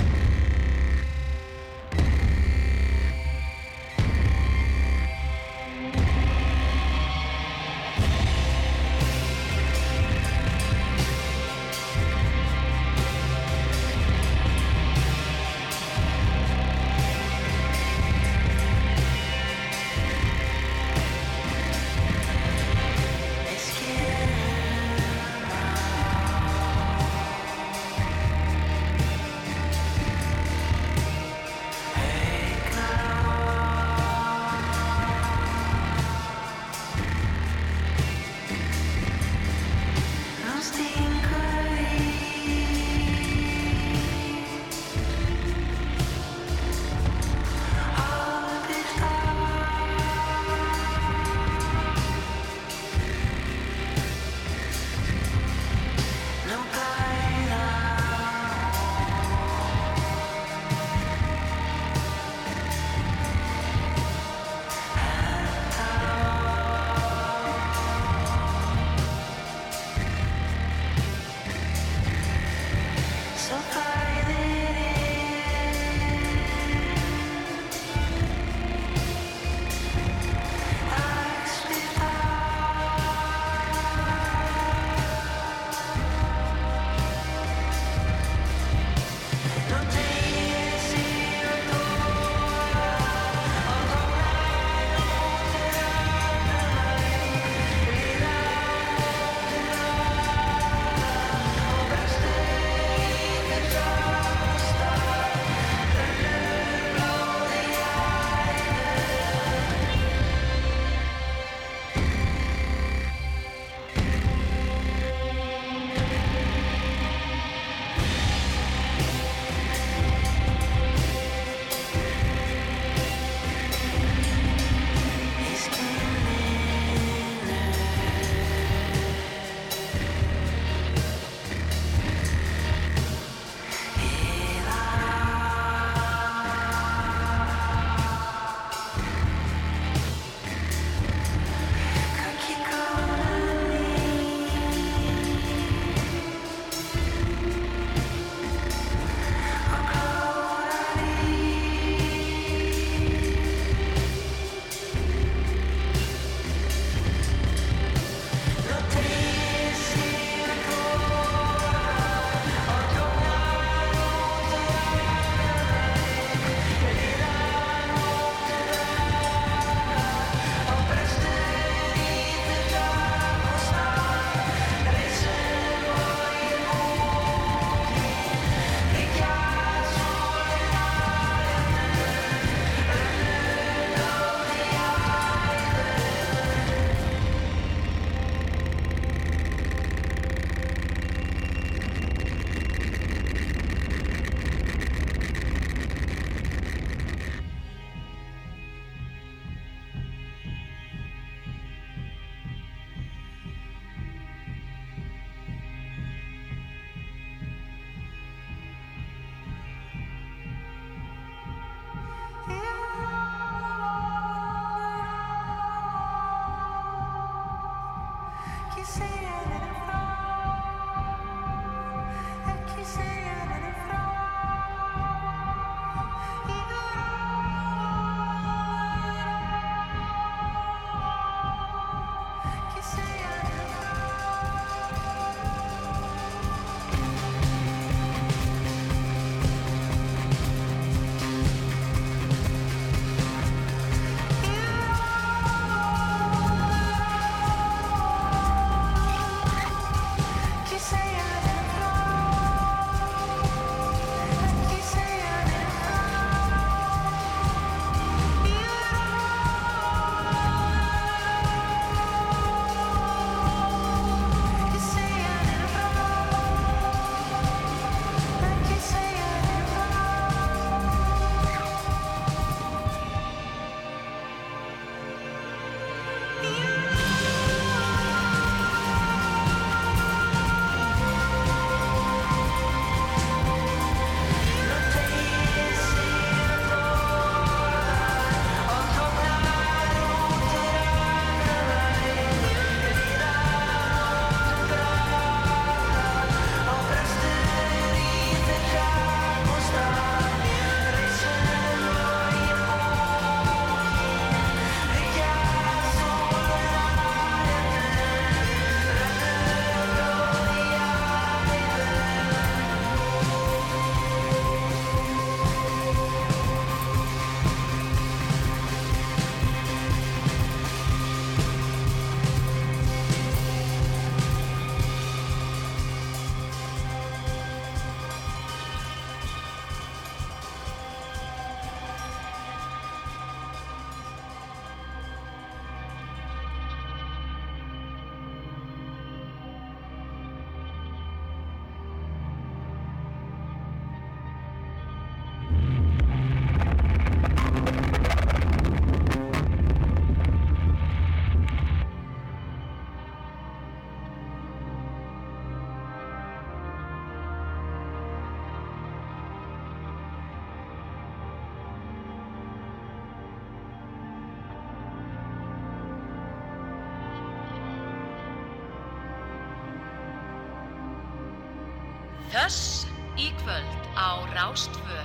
Speaker 5: Þess í kvöld á Rástfö.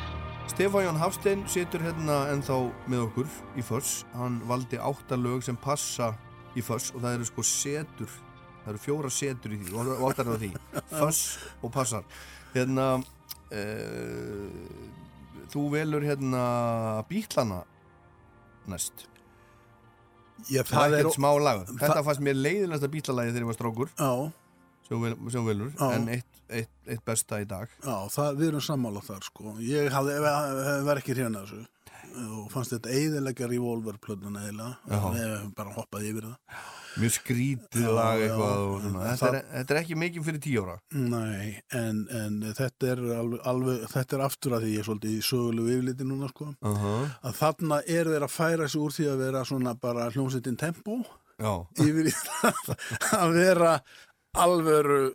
Speaker 1: Stefán Jón Hafstein situr hérna ennþá með okkur í Föss. Hann valdi átta lög sem passa í Föss og það eru sko setur. Það eru fjóra setur í því og áttar á því. Föss og passar. Hérna, uh, þú velur hérna bítlana næst.
Speaker 3: Já,
Speaker 1: Það er ekkert smá lag. Þetta
Speaker 3: það-
Speaker 1: fannst mér leiðilegsta bítlalagi þegar ég var strákur
Speaker 3: Já,
Speaker 1: sem velur,
Speaker 3: Já.
Speaker 1: en eitt, eitt, eitt besta í dag.
Speaker 3: já, það, við erum sammála þar sko. Ég hafði, hef- var ekki hérna þessu og fannst þetta eiðilega revolverplötuna eiginlega,
Speaker 1: Já.
Speaker 3: við hefum bara hoppað yfir það.
Speaker 1: Mjög skrítið lag eitthvað og. Þetta,
Speaker 3: Það-
Speaker 1: er, þetta er ekki mikið fyrir tíu ára.
Speaker 3: Nei, en, en þetta er alveg, alveg, þetta er aftur að því ég er svolítið í sögulegu yfirliti núna sko,
Speaker 1: Uh -huh.
Speaker 3: að þarna er þeir að færa sig úr því að vera svona bara hljómsveitin tempo
Speaker 1: Já,
Speaker 3: yfir í það að vera alvöru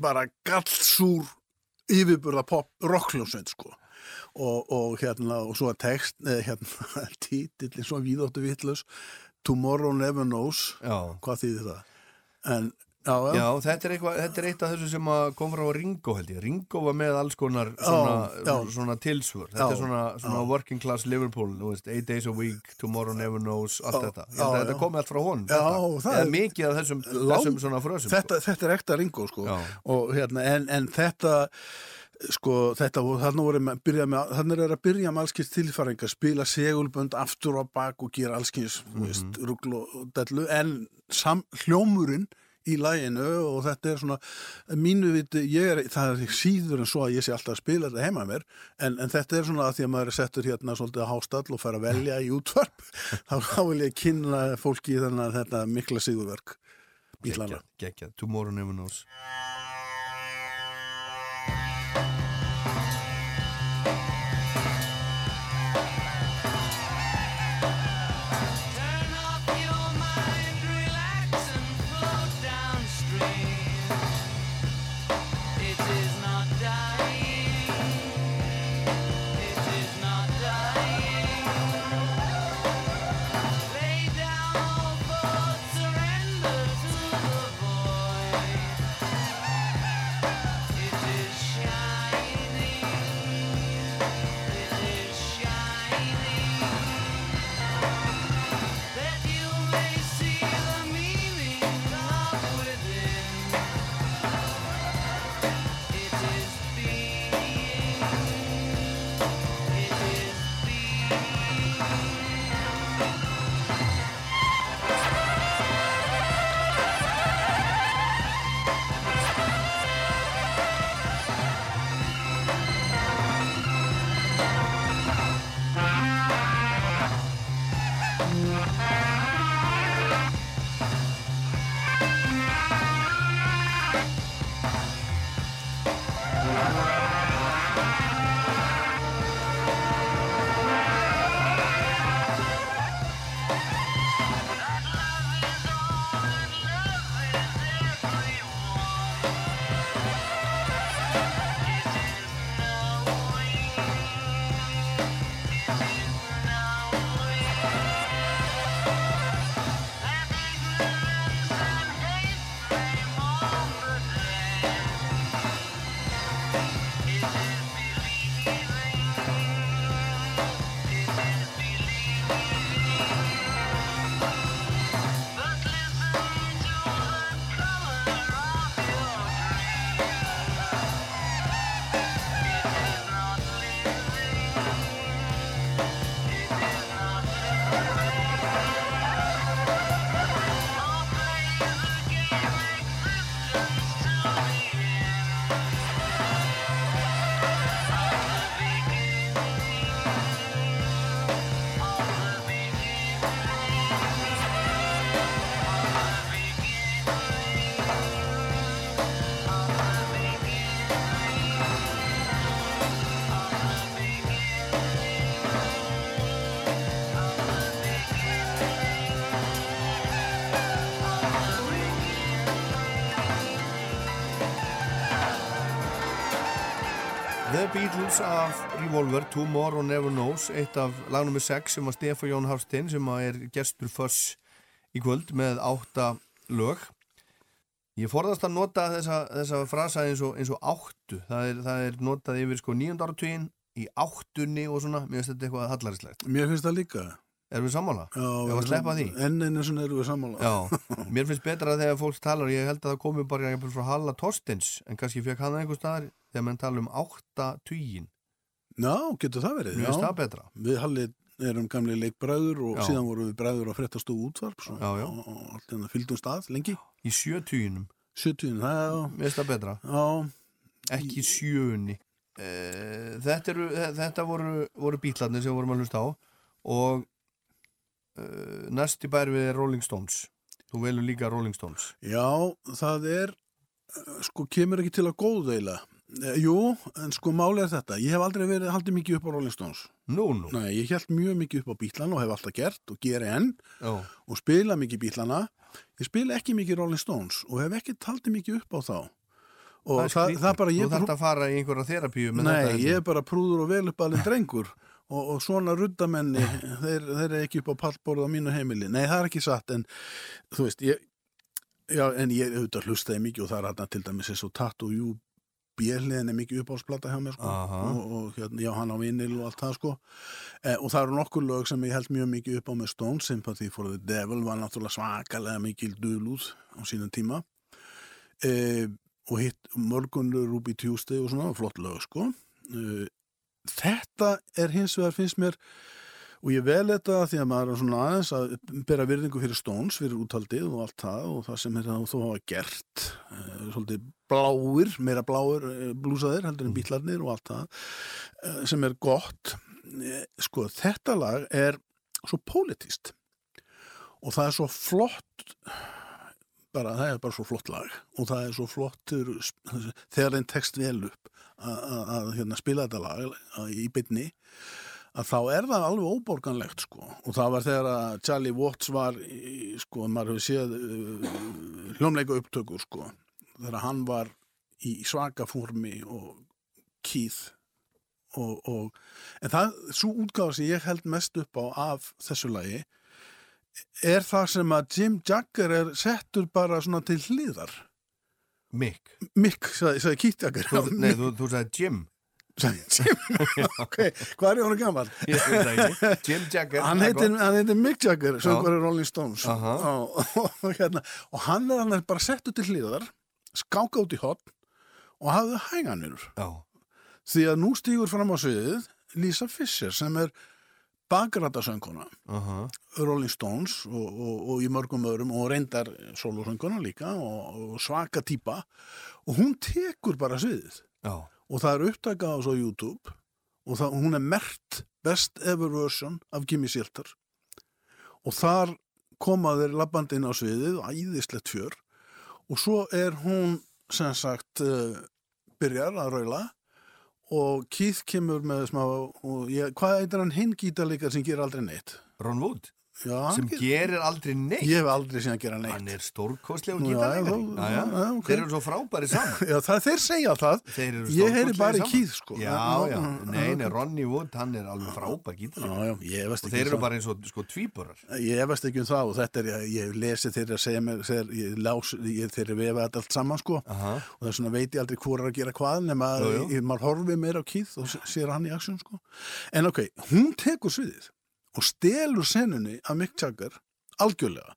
Speaker 3: bara gallsúr yfirburða pop rockljónsveit sko. Og, og hérna og svo að text eða hérna títillin svo víðóttu vitlaus Tomorrow Never Knows.
Speaker 1: Já.
Speaker 3: hvað þýðir það? En já, já,
Speaker 1: Já, þetta er, eitthvað, þetta er eitt af þessu sem kom frá Ringo held ég. Ringo var með alls konar svona, svona tilsvör. Þetta er svona, svona working class Liverpool, þú veist, eight days a week, tomorrow never knows, allt þetta. Þetta komi allt frá.
Speaker 3: Já,
Speaker 1: þetta.
Speaker 3: er-
Speaker 1: mikið af þessum, þessum svona frösum.
Speaker 3: þetta, þetta er ekta ringo sko og hérna en, en þetta sko þetta og þannig er að byrja með allskins tilfæringa spila segulbönd aftur á bak og gera allskins mm veist, rugl og dellu en sam, hljómurinn í læginu og þetta er svona mínu viti, ég er, það er síður en svo að ég sé alltaf að spila þetta heima mér en, en þetta er svona að því að maður er settur hérna svolítið að hástall og fær að velja í útvarp þá, þá vil ég kynna fólki í þennan þetta mikla sigurverk. Bílana
Speaker 1: Geggjað, geggjað, tomorrow never knows. Beatles af Revolver, Tomorrow Never Knows, eitt af lagnum með 6 sem var Stefán Jón Hafstein sem er gestur föss í kvöld með átta lög. Ég forðast að nota þessa, þessa frasa eins og, eins og áttu. Það er, það er notað yfir sko nýjönda áratugin í áttunni og svona. Mér finnst þetta eitthvað hallarislegt.
Speaker 3: Mér finnst það líka.
Speaker 1: Erum við sammála?
Speaker 3: Já,
Speaker 1: því?
Speaker 3: Enn einu sinni erum við sammála.
Speaker 1: Já, mér finnst betra þegar fólk talar, ég held að það komi bara frá Halla Torstens, en kannski fekk hann einhver staðar þegar menn tala um áttatugin.
Speaker 3: Já, getur það verið. Já.
Speaker 1: það betra.
Speaker 3: Við Halli erum gamli leikbræður og
Speaker 1: Já.
Speaker 3: síðan vorum við bræður á fréttastofu útvarp og,
Speaker 1: Já, já.
Speaker 3: og, og allt hérna fylgdum stað lengi.
Speaker 1: Í sjötuginum,
Speaker 3: 70, það,
Speaker 1: mér finnst það betra.
Speaker 3: já,
Speaker 1: Ekki sjöunni. Eh, Þetta, eru, þetta voru, voru bítlarnir sem vorum að hlusta á og uh, næst í bæri við er Rolling Stones. Þú velur líka Rolling Stones.
Speaker 3: já, það er, eh, sko, kemur ekki til að góðveila. Jú, en sko máli er þetta. Ég hef aldrei verið haldið mikið upp á Rolling Stones.
Speaker 1: Nú, nú.
Speaker 3: Nei, ég held mjög mikið upp á bílana og hef alltaf gert og geri enn
Speaker 1: Já,
Speaker 3: og spila mikið bílana. Ég spila ekki mikið Rolling Stones og hef ekki haldið mikið upp á þá. Og það, það,
Speaker 1: skrítið.
Speaker 3: bara ég
Speaker 1: Þú þarft að fara í einhverja þerapíu með
Speaker 3: Nei, ég er bara prúður og vel upp alveg drengur og, og svona ruddamenni þeir, þeir er ekki upp á pallborð á mínu heimili Nei, það er ekki satt en þú veist, ég já, en ég auðvitað hlustaði mikið og það er hérna til dæmis eins og Tattoo You björliðin er mikið uppáhaldsplata hjá mér sko. Og, og hérna, já, hann á vinil og allt það sko. Eh, og það eru nokkur lög sem ég held mjög mikið upp á með Stone Sympathy for the Devil var náttúrulega svakalega mikil dulúð á sínum tíma. Eh, og hitt morgunlu Ruby Tuesday og svona flott lög sko. Uh, þetta er hins vegar finnst mér og ég vel þetta því að maður er svona aðeins að bera virðingu fyrir Stones, fyrir úthaldið og allt það og það sem er það þó hafa gert uh, svolítið bláir meira bláir uh, blúsaðir heldur en bílarnir og allt það uh, sem er gott. Sko þetta lag er svo pólitíst og það er svo flott bara, það er bara svo flott lag og það er svo flottur þegar þeim tekst vel upp að, hérna, spila þetta lag í bytni að þá er það alveg óborganlegt sko og það var þegar að Charlie Watts var í, sko, maður hefur séð uh, hljómleika upptökur sko þegar hann var í svaka formi og kýð og, og en það, svo útgáfa sem ég held mest upp á af þessu lagi er það sem að Jim Jagger er settur bara svona til hliðar
Speaker 1: Mick.
Speaker 3: Mick, sagði, sagði Keith Jagger
Speaker 1: Þú, nei, þú, þú sagði Jim.
Speaker 3: Sagði Jim ok, hvað er hann gammal?
Speaker 1: Jim Jagger.
Speaker 3: hann heitir, Mick Jagger Rolling Stones.
Speaker 1: Aha.
Speaker 3: og, og, hérna, og hann er hann er bara settur til hliðar skáka út í hotn og hafði hæganur
Speaker 1: Já,
Speaker 3: því að nú stígur fram á sviðið Lisa Fisher sem er bakrætasönguna
Speaker 1: aha.
Speaker 3: Rolling Stones og, og, og í mörgum öðrum og reyndar solosönguna líka og, og svaka típa. Og hún tekur bara sviðið.
Speaker 1: Já,
Speaker 3: og það er upptakað á svo YouTube. Og það, hún er mert best ever version af Gimme Shelter. Og þar koma þeir labbandi inn á sviðið og æðislegt fjör. Og svo er hún sem sagt uh, byrjar að raula. Og Keith kemur með smá og ég, hvað eitthvað hann? Hinn gítarleikar sem gerir aldrei neitt.
Speaker 1: Ron Wood.
Speaker 3: Já,
Speaker 1: Sem
Speaker 3: ger-
Speaker 1: gerir aldrei neitt.
Speaker 3: Ég hef aldrei síðan að gera neitt
Speaker 1: Hann er stórkostlegur
Speaker 3: Já,
Speaker 1: gítarleikari.
Speaker 3: já,
Speaker 1: Já, já.
Speaker 3: já, ok.
Speaker 1: Þeir eru svo frábæri saman.
Speaker 3: Já, það, þeir segja það Ég heyri bara í. Keith sko
Speaker 1: Já, já. Nei, nei, Ronny Wood, hann er alveg frábær gítarleikari. Og þeir
Speaker 3: um
Speaker 1: eru
Speaker 3: það.
Speaker 1: bara eins og sko tvíburar.
Speaker 3: Ég efast ekki um það og þetta er, ég, ég lesi þeirra segja mér, þeir, ég lás, ég, þeirra vefa þetta allt saman sko
Speaker 1: Aha.
Speaker 3: og þess vegna veit ég aldrei hvor er að gera hvað nema maður horfið meira á Keith og sér hann í aksjón sko. En ok, hún tekur sviðið og stelur senunni af Mick Jagger algjörlega.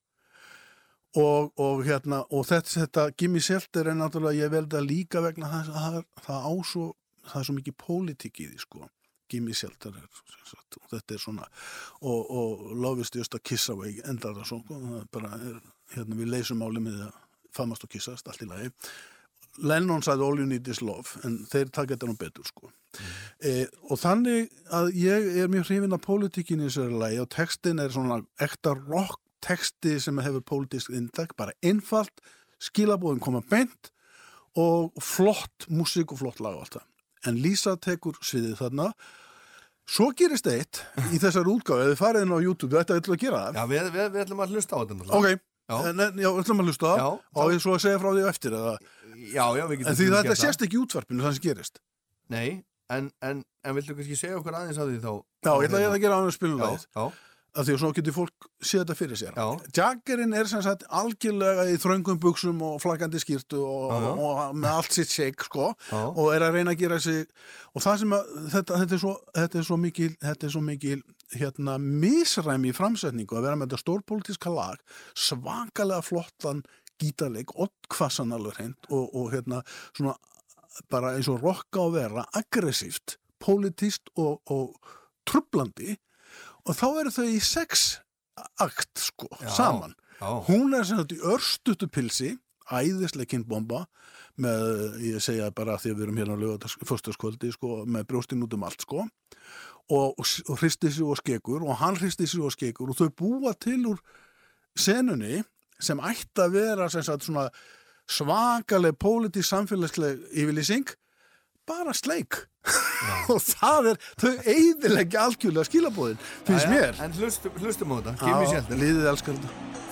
Speaker 3: Og, og hérna og þetta, þetta Gimme Shelter er náttúrulega ég veldi að líka vegna það, það, það, á svo, það er svo mikið pólitík í því sko. Gimme Shelter er, sagt, og þetta er svona og, og Love is just a kiss away endar það svona það er bara er, hérna við leysum máli með að famast og kissast allt í lagi. Lennon sagði all you need is love en þeir taka þetta nú betur sko e, og þannig að ég er mjög hrifin af pólitíkinni í þessari lagi og textin er svona ekta rock texti sem hefur pólitísk intak bara einfalt, skilabóðin koma beint og flott músík og flott lag og allt það. En Lísa tekur sviðið þarna. Svo gerist eitt í þessari útgáfi, ef þið farið inn á YouTube þetta ætlum að gera. Það
Speaker 1: Já, við, við, við ætlum að hlusta á þetta.
Speaker 3: ok,
Speaker 1: Já.
Speaker 3: en, já, ætlum að hlusta
Speaker 1: Já,
Speaker 3: og ég svo að segja frá því á eftir eða,
Speaker 1: Já, já, við getum
Speaker 3: en því þetta
Speaker 1: það.
Speaker 3: sést ekki útvarpinu það sem gerist.
Speaker 1: Nei, en, en, en viltu kannski segja okkur aðeins á því þá?
Speaker 3: Já, ég ætla ætla að gera ánum spilum
Speaker 1: já,
Speaker 3: af því að svo getur fólk séð þetta fyrir sér. Jaggerinn er sem sagt algjörlega í þröngum buksum og flaggandi skýrtu og,
Speaker 1: já.
Speaker 3: og með allt sitt shake sko
Speaker 1: Já.
Speaker 3: og er að reyna að gera sig og það sem að þetta, þetta, er, svo, þetta er svo mikil þetta er svo mikil hérna misræmi í framsetningu að vera með þetta stórpolítiska lag svakalega flottan gítarleik, ottkvassan alveg hreint og, og hérna svona bara eins og rocka að vera aggressíft, politist og, og trublandi og þá eru þau í sex akt sko,
Speaker 1: Já,
Speaker 3: saman
Speaker 1: já.
Speaker 3: hún er sem sagt í örstutu pilsi æðislega kynbomba með, ég segja bara því að við erum hérna á lögatask, fyrstaskvöldi sko, með brjóstin út um allt sko og, og, og hristi sig og skekur og hann hristi sig og skekur og þau búa til úr senunni sem ætti að vera sem sagt svona svakaleg pólitísk samfélagsleg yfirlýsing bara sleik. Og það er, þau eiðilegja algjörlega skilabóðin, finnst mér.
Speaker 1: En hlustum, hlustum á þetta, give me
Speaker 3: Já,
Speaker 1: shelter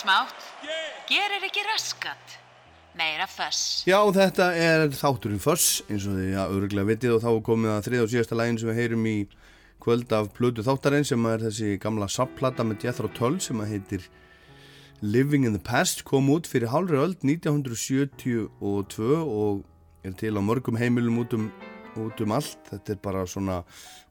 Speaker 5: smátt, gerir ekki raskat, meira föss.
Speaker 1: Já, þetta er þátturinn Föss, eins og þið ja, öruglega vitið og þá komið að þriða og síðasta lægin sem við heyrum í kvöld af Plötu þáttarinn sem er þessi gamla sapplata með Jethro Tull sem að heitir Living in the Past, kom út fyrir hálfri öld 1972 og er til á mörgum heimilum út um, út um allt. Þetta er bara svona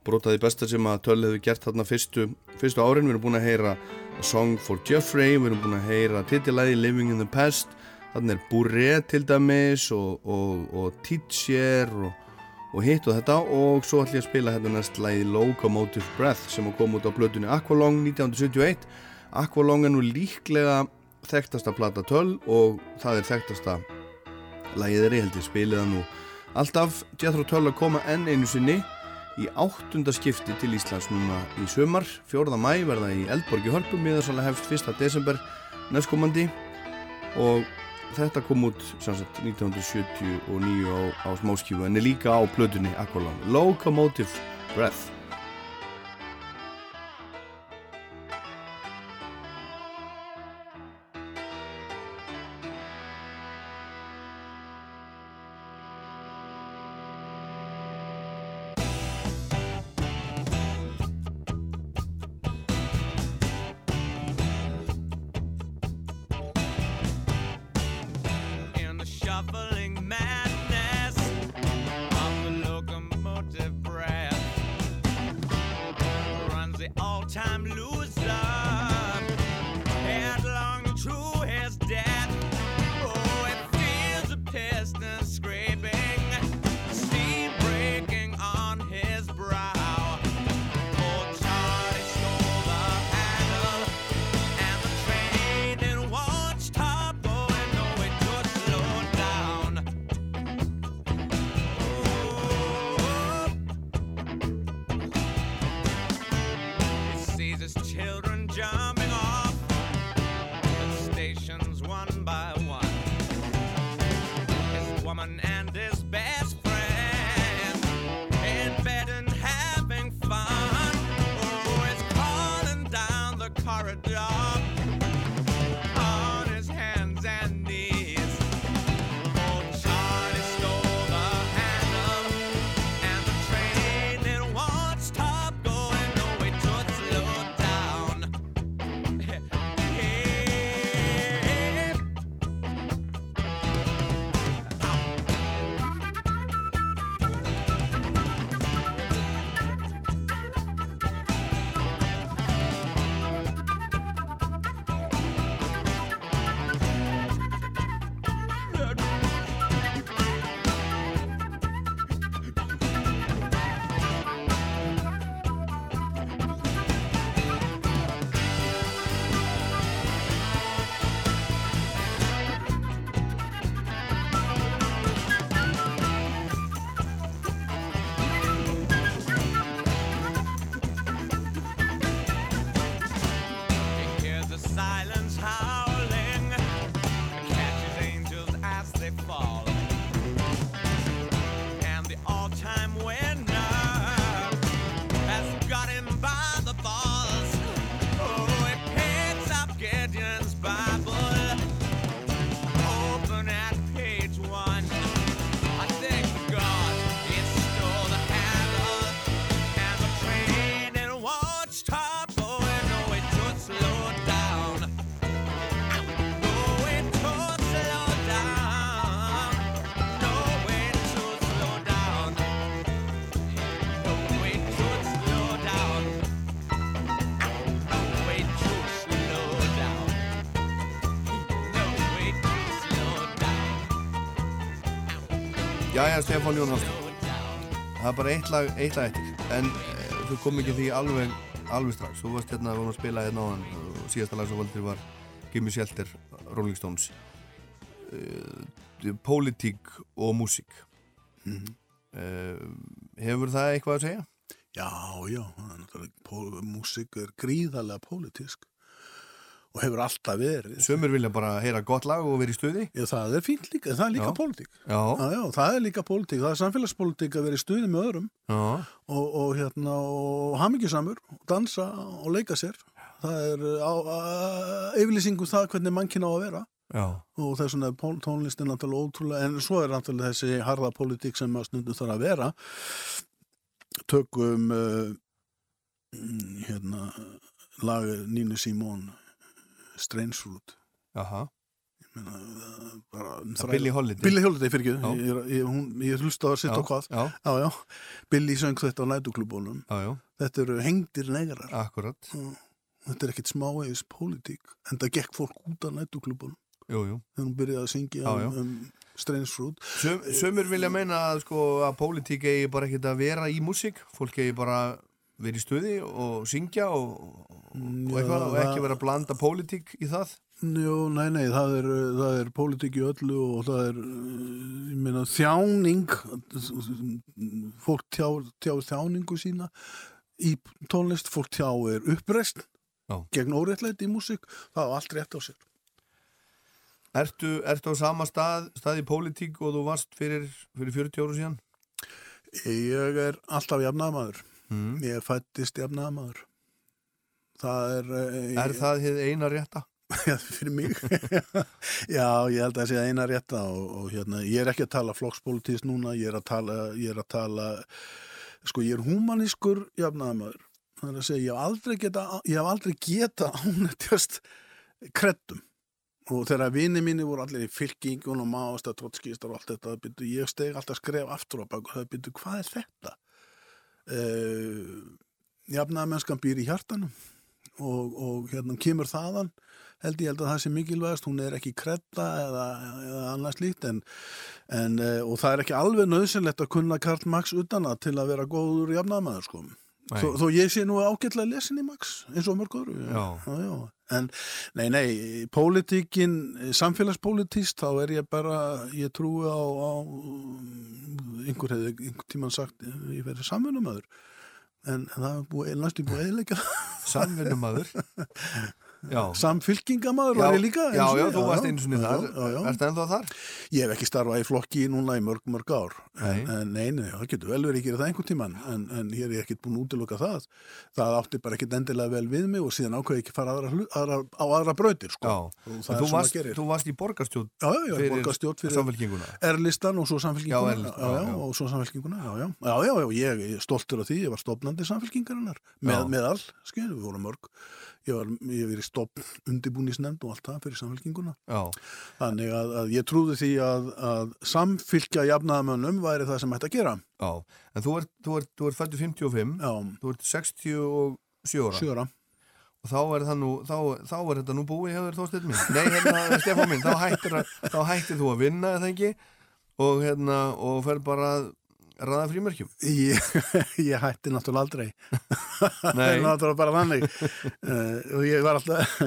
Speaker 1: brotaði besta sem að Tull hefur gert þarna fyrstu, fyrstu árin. Við erum búin að heyra A Song for Jeffrey, við erum búin að heyra titilæði Living in the Past Þannig er Bourré til dæmis og, og, og Teacher og, og hitt og þetta og svo ætlum ég að spila hérna næst lagi Locomotive Breath sem kom út á blötunni Aqualong 1971 Aqualong er nú líklega þekktasta plata töl og það er þekktasta er ég held ég spilið það nú alltaf. Jethro Tull að koma enn einu sinni í áttunda skipti til Íslands núna í sömar 4. mæ verða í Eldborg í Hörpum miðarsalega hefst 1. desember næstkomandi og þetta kom út sagt 1979 á, á smáskífu en er líka á plötunni Aqualung Locomotive Breath Jæja, Stefán Jón Hallsson. Það er bara eitt lag, eitt lag eftir. En e, þú kom ekki því alveg, alveg strax. Þú varst hérna, að spila hérna á hann og síðasta lag sem valdur var Gimme Shelter, Rolling Stones. E, Pólitík og músík. e, hefur það eitthvað að segja?
Speaker 3: Já, já, músík er gríðarlega pólitísk og hefur alltaf verið.
Speaker 1: Sumir vilja bara heyra gott lag og vera í stuði.
Speaker 3: Já, það er fínt líka, það er líka pólitík.
Speaker 1: Já,
Speaker 3: Já, já, það er líka pólitík, það er samfélagspólitík að vera í stuði með öðrum og, og hérna, og hamingjusamur og dansa og leika sér. Það er á, á, yfirlýsingum það hvernig mannkinn á að vera
Speaker 1: já.
Speaker 3: og vegna er pól- tónlistin náttúrulega ótrúlega, en svo er náttúrulega þessi harða pólitík sem að stundum þarf að vera tökum uh, hérna lag Nínu Simón Strange Root
Speaker 1: Aha.
Speaker 3: Meina, uh, bara, um
Speaker 1: Billie Holiday.
Speaker 3: Billie Holiday fyrir ekki ég, ég, ég hlusta á að sitt
Speaker 1: Já,
Speaker 3: á hvað.
Speaker 1: Já,
Speaker 3: já, já. Billie söng þetta á
Speaker 1: já,
Speaker 3: þetta eru hengdir negrar.
Speaker 1: Akkurat.
Speaker 3: þetta er ekkit smávegis pólitík en það gekk fólk út á
Speaker 1: jú.
Speaker 3: þegar hún byrjaði að syngja um, um Strange Root
Speaker 1: Sum, sumir vilja meina að, sko, að pólitík eigi bara ekkert að vera í músík. Fólk eigi bara verið í stuði og syngja og, og, eitthvað og ekki vera að blanda pólitík í það
Speaker 3: Jú, nei, nei, það er, það er pólitík í öllu og það er, meina, þjáning, fólk tjá, tjá þjáningu sína í tónlist, fólk tjá er uppreist
Speaker 1: Já.
Speaker 3: gegn óréttlæti í músík, það er allt rétt á sér.
Speaker 1: Ertu, ertu á sama stað, stað í pólitík og þú varst fyrir, fyrir 40 áru síðan?
Speaker 3: Ég er alltaf jafnaðamaður,
Speaker 1: Mm.
Speaker 3: ég fættist jafnaðamaður. Það er... eh,
Speaker 1: Er það þið eina rétta?
Speaker 3: Já, fyrir mig Já, ég held að það sé eina rétta og, og hérna, ég er ekki að tala flokkspolítist núna, ég er að tala ég er að tala, sko ég er humanískur jafnaðamaður það er að segja, ég hef aldrei geta ég hef aldrei geta ánættjast kreddum og þegar vini mínu voru allir í fylkingun og másta, trotskistar og allt þetta byrju, ég steg alltaf skref aftur á bak og það byrju, hvað er þetta? Uh, jafnaðamennskan býr í hjartanum og, og hérna kemur þaðan held ég held að það sé mikilvægast, hún er ekki kredda eða, eða annað slíkt en, en, eh, og það er ekki alveg nöðsynlegt að kunna Karl Max utan að til að vera góður jafnaðamaður sko. Þó, þó ég sé nú ágætlega lesin í Max eins og mörg öðru
Speaker 1: Já.
Speaker 3: Já, já. en nei, nei, pólitíkin samfélagspólitíst þá er ég bara, ég trúi á, á einhver hefði einhver tímann sagt ég verið samvinnumöður en, en það er búið, næstu búið eðilega
Speaker 1: Samvinnumadur? Já.
Speaker 3: Samfylkingamaður var ég líka
Speaker 1: Já, já, þú varst einu sinni
Speaker 3: já,
Speaker 1: þar.
Speaker 3: já.
Speaker 1: Ertu ennþá þar?
Speaker 3: Ég hef ekki starfað í flokki núna í mörg, mörg ár
Speaker 1: Nei.
Speaker 3: en, en nei, nei, það getur vel verið að gera það einhvern tíman en, en hér er ég ekkert búin að útiloka það það átti bara ekkert endilega vel við mig og síðan ákveði ekki fara aðra, aðra, á aðra brautir sko. Og það
Speaker 1: þú þú varst í borgarstjórn
Speaker 3: Já, já, já, borgarstjórn fyrir
Speaker 1: samfélkinguna.
Speaker 3: Erlistan og svo samfélkinguna
Speaker 1: Já, já, já.
Speaker 3: og ég ég er stoltur af því ég var stofnandi
Speaker 1: Já.
Speaker 3: með all, skil, við vorum mörg ég var, ég verið stofn undirbúnisnefnd og allt það fyrir samfélkinguna
Speaker 1: Já.
Speaker 3: Þannig að, að ég trúði því að, að samfylgja jafnaðamönnum væri það sem ætti að gera.
Speaker 1: Já. En þú ert, þú ert, þú ert fættu 55,
Speaker 3: Já,
Speaker 1: þú ert 67 ára. Og þá er, nú, þá, þá er þetta nú búið hefur þóttið minn. Nei, hérna, Stefán minn, þá hættir, að- þá hættir þú að vinna, eða ekki? Og hérna, og fer bara að ræða frímerkjum.
Speaker 3: Ég, ég hætti náttúrulega aldrei. Náttúrulega bara þannig. uh, og ég var alltaf,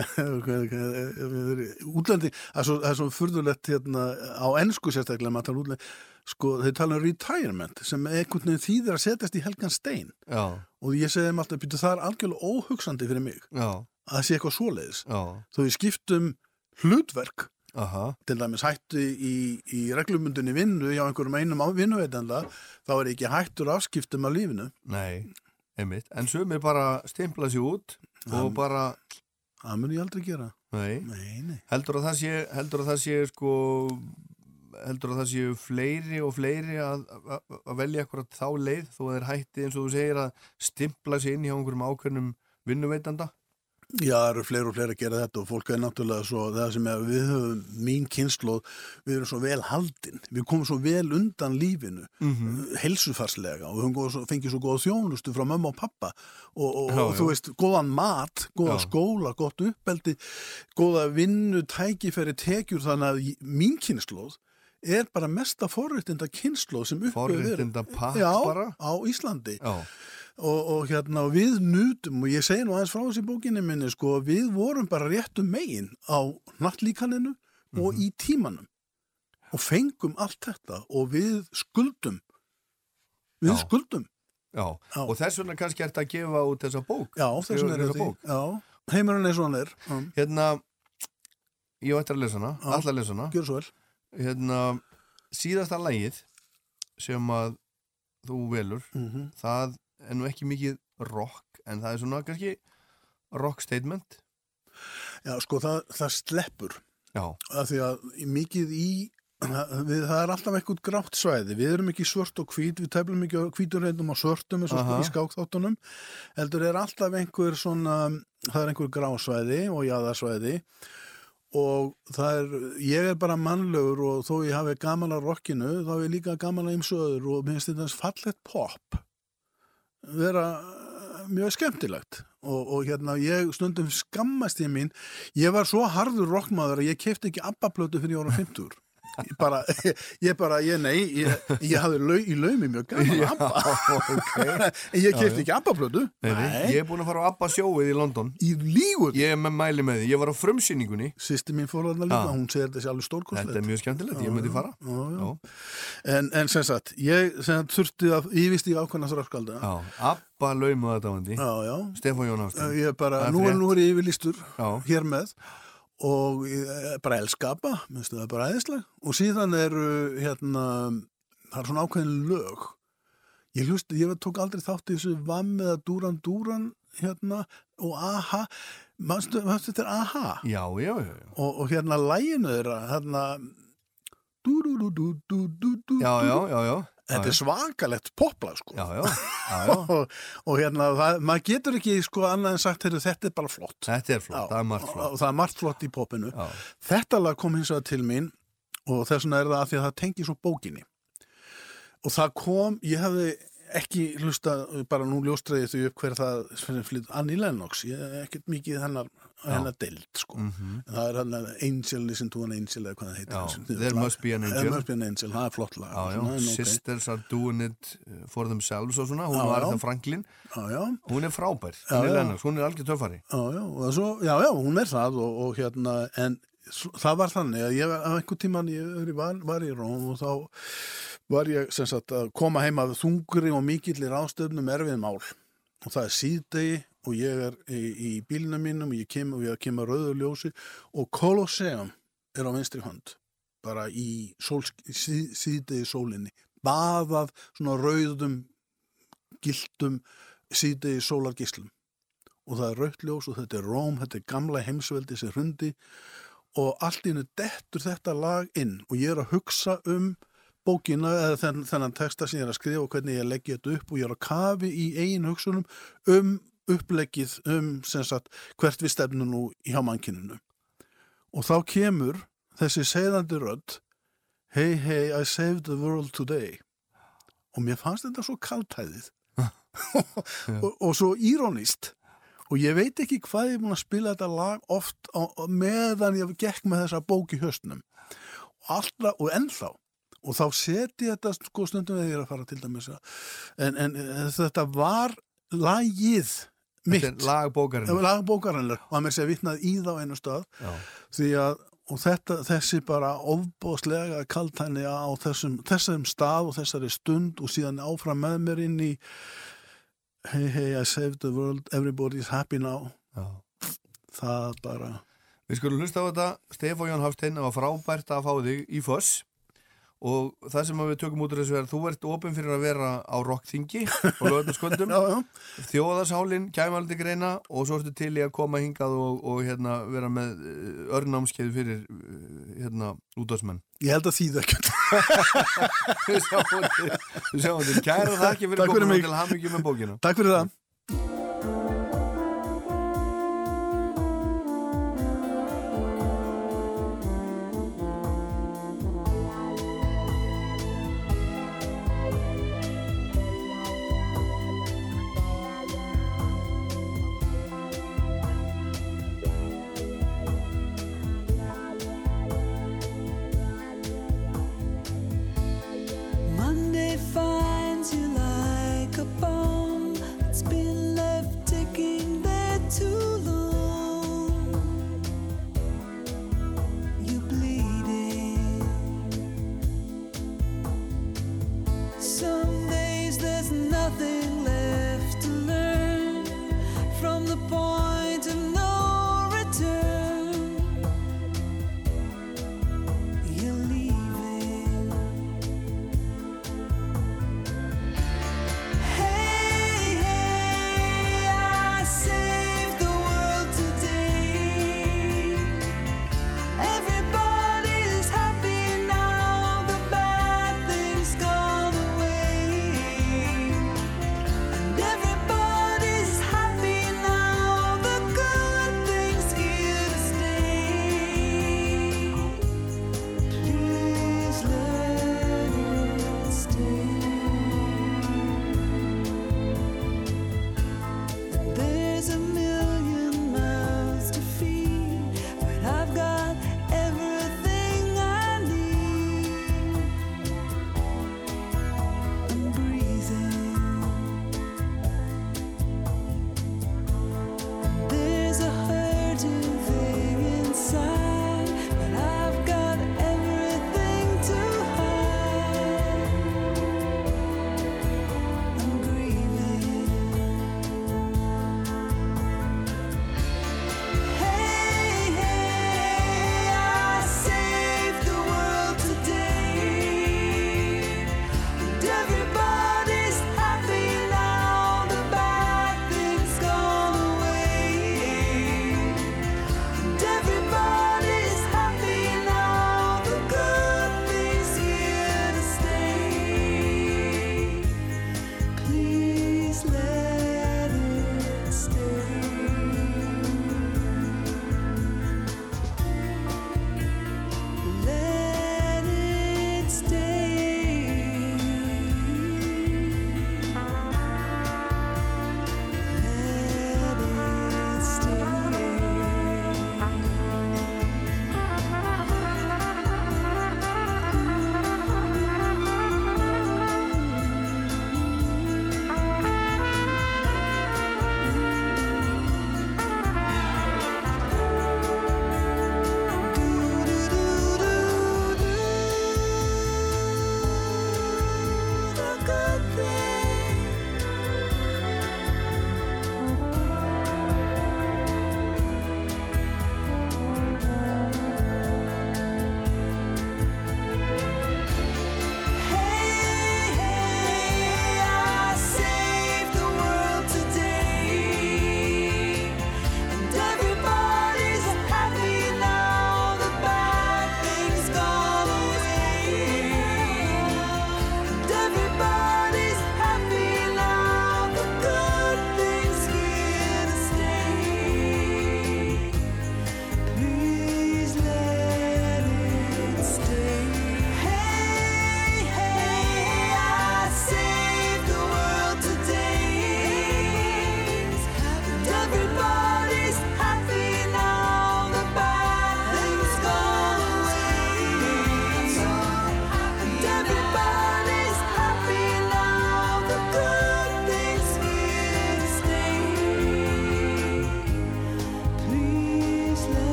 Speaker 3: útlandi, það er svo, furðulegt hérna, á ennsku sérstaklega, maður tala útlandi, sko, þeir tala um retirement, sem einhvern veginn þýðir að setjast í helgan stein.
Speaker 1: Já,
Speaker 3: Og ég segi þeim alltaf, það er algjörlega óhugsandi fyrir mig,
Speaker 1: já,
Speaker 3: að það sé eitthvað svoleiðis.
Speaker 1: já,
Speaker 3: Þó ég skiptum hlutverk
Speaker 1: aha,
Speaker 3: til dæmis hættu í, í reglumundunni vinnu hjá einhverjum einum á vinnuveitanda þá er ekki hættur afskiptum af lífinu
Speaker 1: nei, einmitt. En sumir bara stimpla sér út og bara,
Speaker 3: það mun ég aldrei gera
Speaker 1: nei,
Speaker 3: nei, nei.
Speaker 1: heldur að það sé, heldur að það sé, sko, heldur að það séu fleiri og fleiri að, að, að velja akkurat þá leið þó að þeir hætti eins og þú segir að stimpla sér inn hjá einhverjum ákveðnum vinnuveitanda?
Speaker 3: Já, það eru fleiri og fleiri að gera þetta og fólk er náttúrulega svo, það sem er, við höfum mín kynnslóð, við erum svo vel haldin, við komum svo vel undan lífinu, mm
Speaker 1: Mhm.
Speaker 3: heilsufarslega og við höfum fengið svo góða þjónustu frá mömmu og pappa og, og,
Speaker 1: Já,
Speaker 3: og þú
Speaker 1: já.
Speaker 3: veist, góðan mat, góða
Speaker 1: Já.
Speaker 3: skóla, gott uppeldi, góða vinnu, tækifæri, tekjur, þannig að mín kynnslóð er bara mesta forréttinda kynnslóð sem
Speaker 1: bara?
Speaker 3: á Íslandi
Speaker 1: Já,
Speaker 3: og, og hérna við nutum og ég segi nú aðeins frá þessi bókinni minni sko, við vorum bara réttum megin á nattlíkaninu og
Speaker 1: Mhm.
Speaker 3: í tímanum. Og fengum allt þetta og við skuldum. Við
Speaker 1: Já.
Speaker 3: skuldum.
Speaker 1: Já,
Speaker 3: Já.
Speaker 1: og þess vegna kannski ert að gefa út þessa bók.
Speaker 3: Já, þess vegna er þetta já, heimurinn er svona er. Já,
Speaker 1: Hérna, ég ætti að lesa hana,
Speaker 3: Já.
Speaker 1: alla að lesa hana.
Speaker 3: Gjör svo vel.
Speaker 1: Hérna, síðasta lagið sem að þú velur
Speaker 3: mm
Speaker 1: það er nú ekki mikið rock en það er svona kannski rock statement.
Speaker 3: Já, sko, það, það sleppur.
Speaker 1: Já,
Speaker 3: af því að mikið í við, það er alltaf eitthvað grátt svæði. Við erum ekki svört og hvít, við teflum ekki hvítur reyndum og svörtum eins og
Speaker 1: Aha.
Speaker 3: í skákþáttunum. Heldur er alltaf einhver svona það er einhver grásvæði og jaðarsvæði. Og það er ég er bara mannlegur og þó ég hafi gaman að rockinu þá er ég líka gaman að ymsu öður og minnst þetta fallet pop vera eh, mjög skemmtilegt. Og, og hérna ég stundum skammast ég mín. Ég var svo harður rockmaður að ég kefti ekki abbaplötu fyrir ég ára 50 ég bara, ég bara, ég nei ég, ég hafði lau, í laumi mjög gaman að abba. en ég kefti ekki abbaplötu.
Speaker 1: Ég er búin að fara á Abba sjóið í London.
Speaker 3: Í lígur?
Speaker 1: Ég er með mæli með því, ég var á frumsýningunni.
Speaker 3: Sýsti mín fór þarna líka,
Speaker 1: Já.
Speaker 3: hún segir þessi alveg
Speaker 1: Þetta
Speaker 3: stórkostlegt
Speaker 1: er mjög skemmtilegt, ég myndi fara.
Speaker 3: Já, já.
Speaker 1: Já,
Speaker 3: En, en sem sagt, ég sem þurfti að, ég visti ákveðna þröskalda
Speaker 1: já. Abba laumuða þetta vandi.
Speaker 3: Já, já.
Speaker 1: Stefán Jón Hafstein
Speaker 3: Ég bara,
Speaker 1: Það er
Speaker 3: nú er, er ég yfirlýstur
Speaker 1: Já.
Speaker 3: hér með og er bara elska ABBA, minnstu það er bara æðisleg og síðan eru hérna það er svona ákveðin lög. Ég hlust, ég tók aldrei þátt í þessu Vam eða Duran Duran hérna og AHA mannstu, þetta er AHA
Speaker 1: Já, já, já, já.
Speaker 3: Og, og hérna læginu þeirra hérna du du du du du du du
Speaker 1: Já, já, já, já
Speaker 3: Þetta er svakalegt poplag sko.
Speaker 1: Já, já, já, já.
Speaker 3: og, og hérna, það, maður getur ekki sko annað en sagt, þetta er bara flott.
Speaker 1: Þetta er flott, það er margt
Speaker 3: og,
Speaker 1: flott.
Speaker 3: og það er margt flott í popinu þetta lag kom hins vegar til mín og þess vegna er það að því að það tengi svo bókinni. Og það kom, ég hefði ekki hlusta, bara nú ljóstræði því upp hver það flytt Annie Lennox, ég hef ekkert mikið hennar hennar deild, sko.
Speaker 1: Mhm.
Speaker 3: það er hennar Angel, listen to an Angel eða hvað það heitir
Speaker 1: There must be an
Speaker 3: There
Speaker 1: angel.
Speaker 3: must be an Angel, það er flott lag.
Speaker 1: Já, já,
Speaker 3: Svona, en ok.
Speaker 1: Sisters are doing it uh, for themselves og svona, hún
Speaker 3: Já,
Speaker 1: var það Franklin.
Speaker 3: Já, já,
Speaker 1: Hún er frábær,
Speaker 3: já.
Speaker 1: Lennox, hún er algjör töffari.
Speaker 3: Já, já, hún er það og, og hérna, en það var þannig að ég einhvern tíman ég var, var í Róm og þá var ég sagt að koma heim af þungri og mikillir ástöfnum erfið mál. Og það er síðdegi og ég er í, í bílnum mínum og ég kem og ég kem að rauðu ljósi og Colosseum er á vinstri hönd bara í sól, síð, síðdegi sólinni. Baðað svona rauðum giltum síðdegi sólargislum og það er rautljós og þetta er Róm, þetta er gamla heimsveldi sem hrundi og allt í hennu dettur þetta lag inn og ég er að hugsa um bókina eða þenn, þennan texta sem ég er að skrifa og hvernig ég leggja þetta upp og ég er að kafi í eigin hugsunum um uppleggið um sagt hvert við stefnum nú hjá mannkininu og þá kemur þessi segðandi rödd Hey hey I saved the world today. Og mér fannst þetta svo kaltæðið og, og svo írónist og ég veit ekki hvað ég er búin að spila þetta lag oft á, meðan ég gekk með þessa bók í höstnum og og ennþá og þá seti þetta sko stundum ég er að fara til dæmis en, en þetta var lagið mitt.
Speaker 1: lagbókarinn
Speaker 3: og að mér sé vitnað í þá einu stað.
Speaker 1: Já,
Speaker 3: því að og þetta, þessi bara ofbóðslega kaltæni á þessum, þessum stað og þessari stund og síðan áfram með mér inn í hey hey I saved the world everybody's happy now.
Speaker 1: Já.
Speaker 3: Það bara
Speaker 1: Við skulum hlusta á þetta, Stefán Jón Hafstein það var frábært að fá þig í Foss og það sem við tökum út úr þessu er þú ert opinn fyrir að vera á rockþingi og þjóðashálin kæmi aldrei greina og svo ertu til í að koma hingað og, og hérna, vera með eh, örnámskeið fyrir eh, hérna, útásmenn
Speaker 3: ég held að
Speaker 1: Við sjáum til, við sjáum til. Kæra þakki fyrir komuna
Speaker 3: mig.
Speaker 1: til hamingjum með bókina.
Speaker 3: Takk fyrir það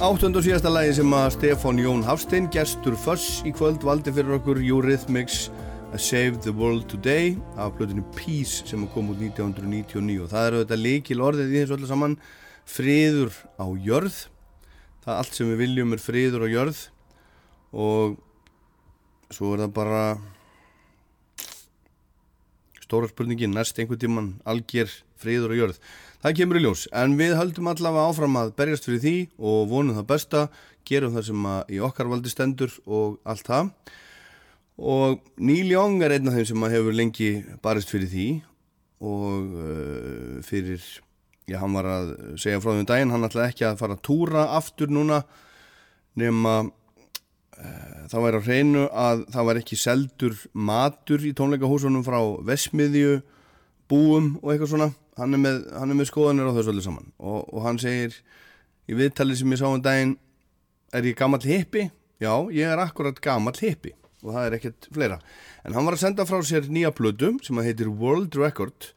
Speaker 1: Áttund og síðasta lagi sem að Stefán Jón Hafstein, gestur Fuss í kvöld, valdi fyrir okkur Eurythmics A Save the World Today af blöðinu Peace sem kom út 1999 og það eru þetta leikil orðið í þessu öllu saman friður á jörð. Það er allt sem við viljum er friður á jörð. Og svo er það bara stóra spurningin næst einhvern tíman algjör friður á jörð það kemur í ljós. En við höldum allavega áfram að berjast fyrir því og vonum það besta gerum það sem í okkar valdi stendur og allt það. Og Neil Young er einn af þeim sem hefur lengi barist fyrir því og uh, fyrir já, hann var að segja frá því um daginn hann ætlaði ekki að fara að túra aftur núna nema uh, það væri á hreinu að það var ekki seldur matur í tónleikahúsunum frá Vesmiðju
Speaker 5: búum og eitthvað svona hann er með, hann er með skoðanir á þessu öllu saman. Og, og hann segir í viðtali sem ég sá um daginn er ég gamall hippi? Já, ég er akkurat gamall hippi og það er ekkert fleira. En hann var að senda frá sér nýja plödu sem að heitir World Record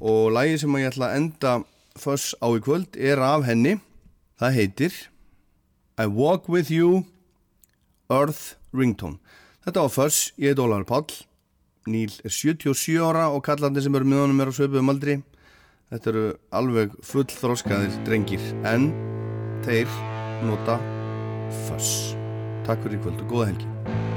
Speaker 5: og lagi sem að ég ætla að enda föss á í kvöld er af henni. Það heitir I Walk With You Earth Ringtone. Þetta var föss, ég heit Ólar Páll Níl er 77 ára og kallandi sem eru með honum er á sveipuðum aldri Þetta eru alveg fullþroskaðir drengir en þeir nota föss. Takk fyrir í kvöld og góða helgi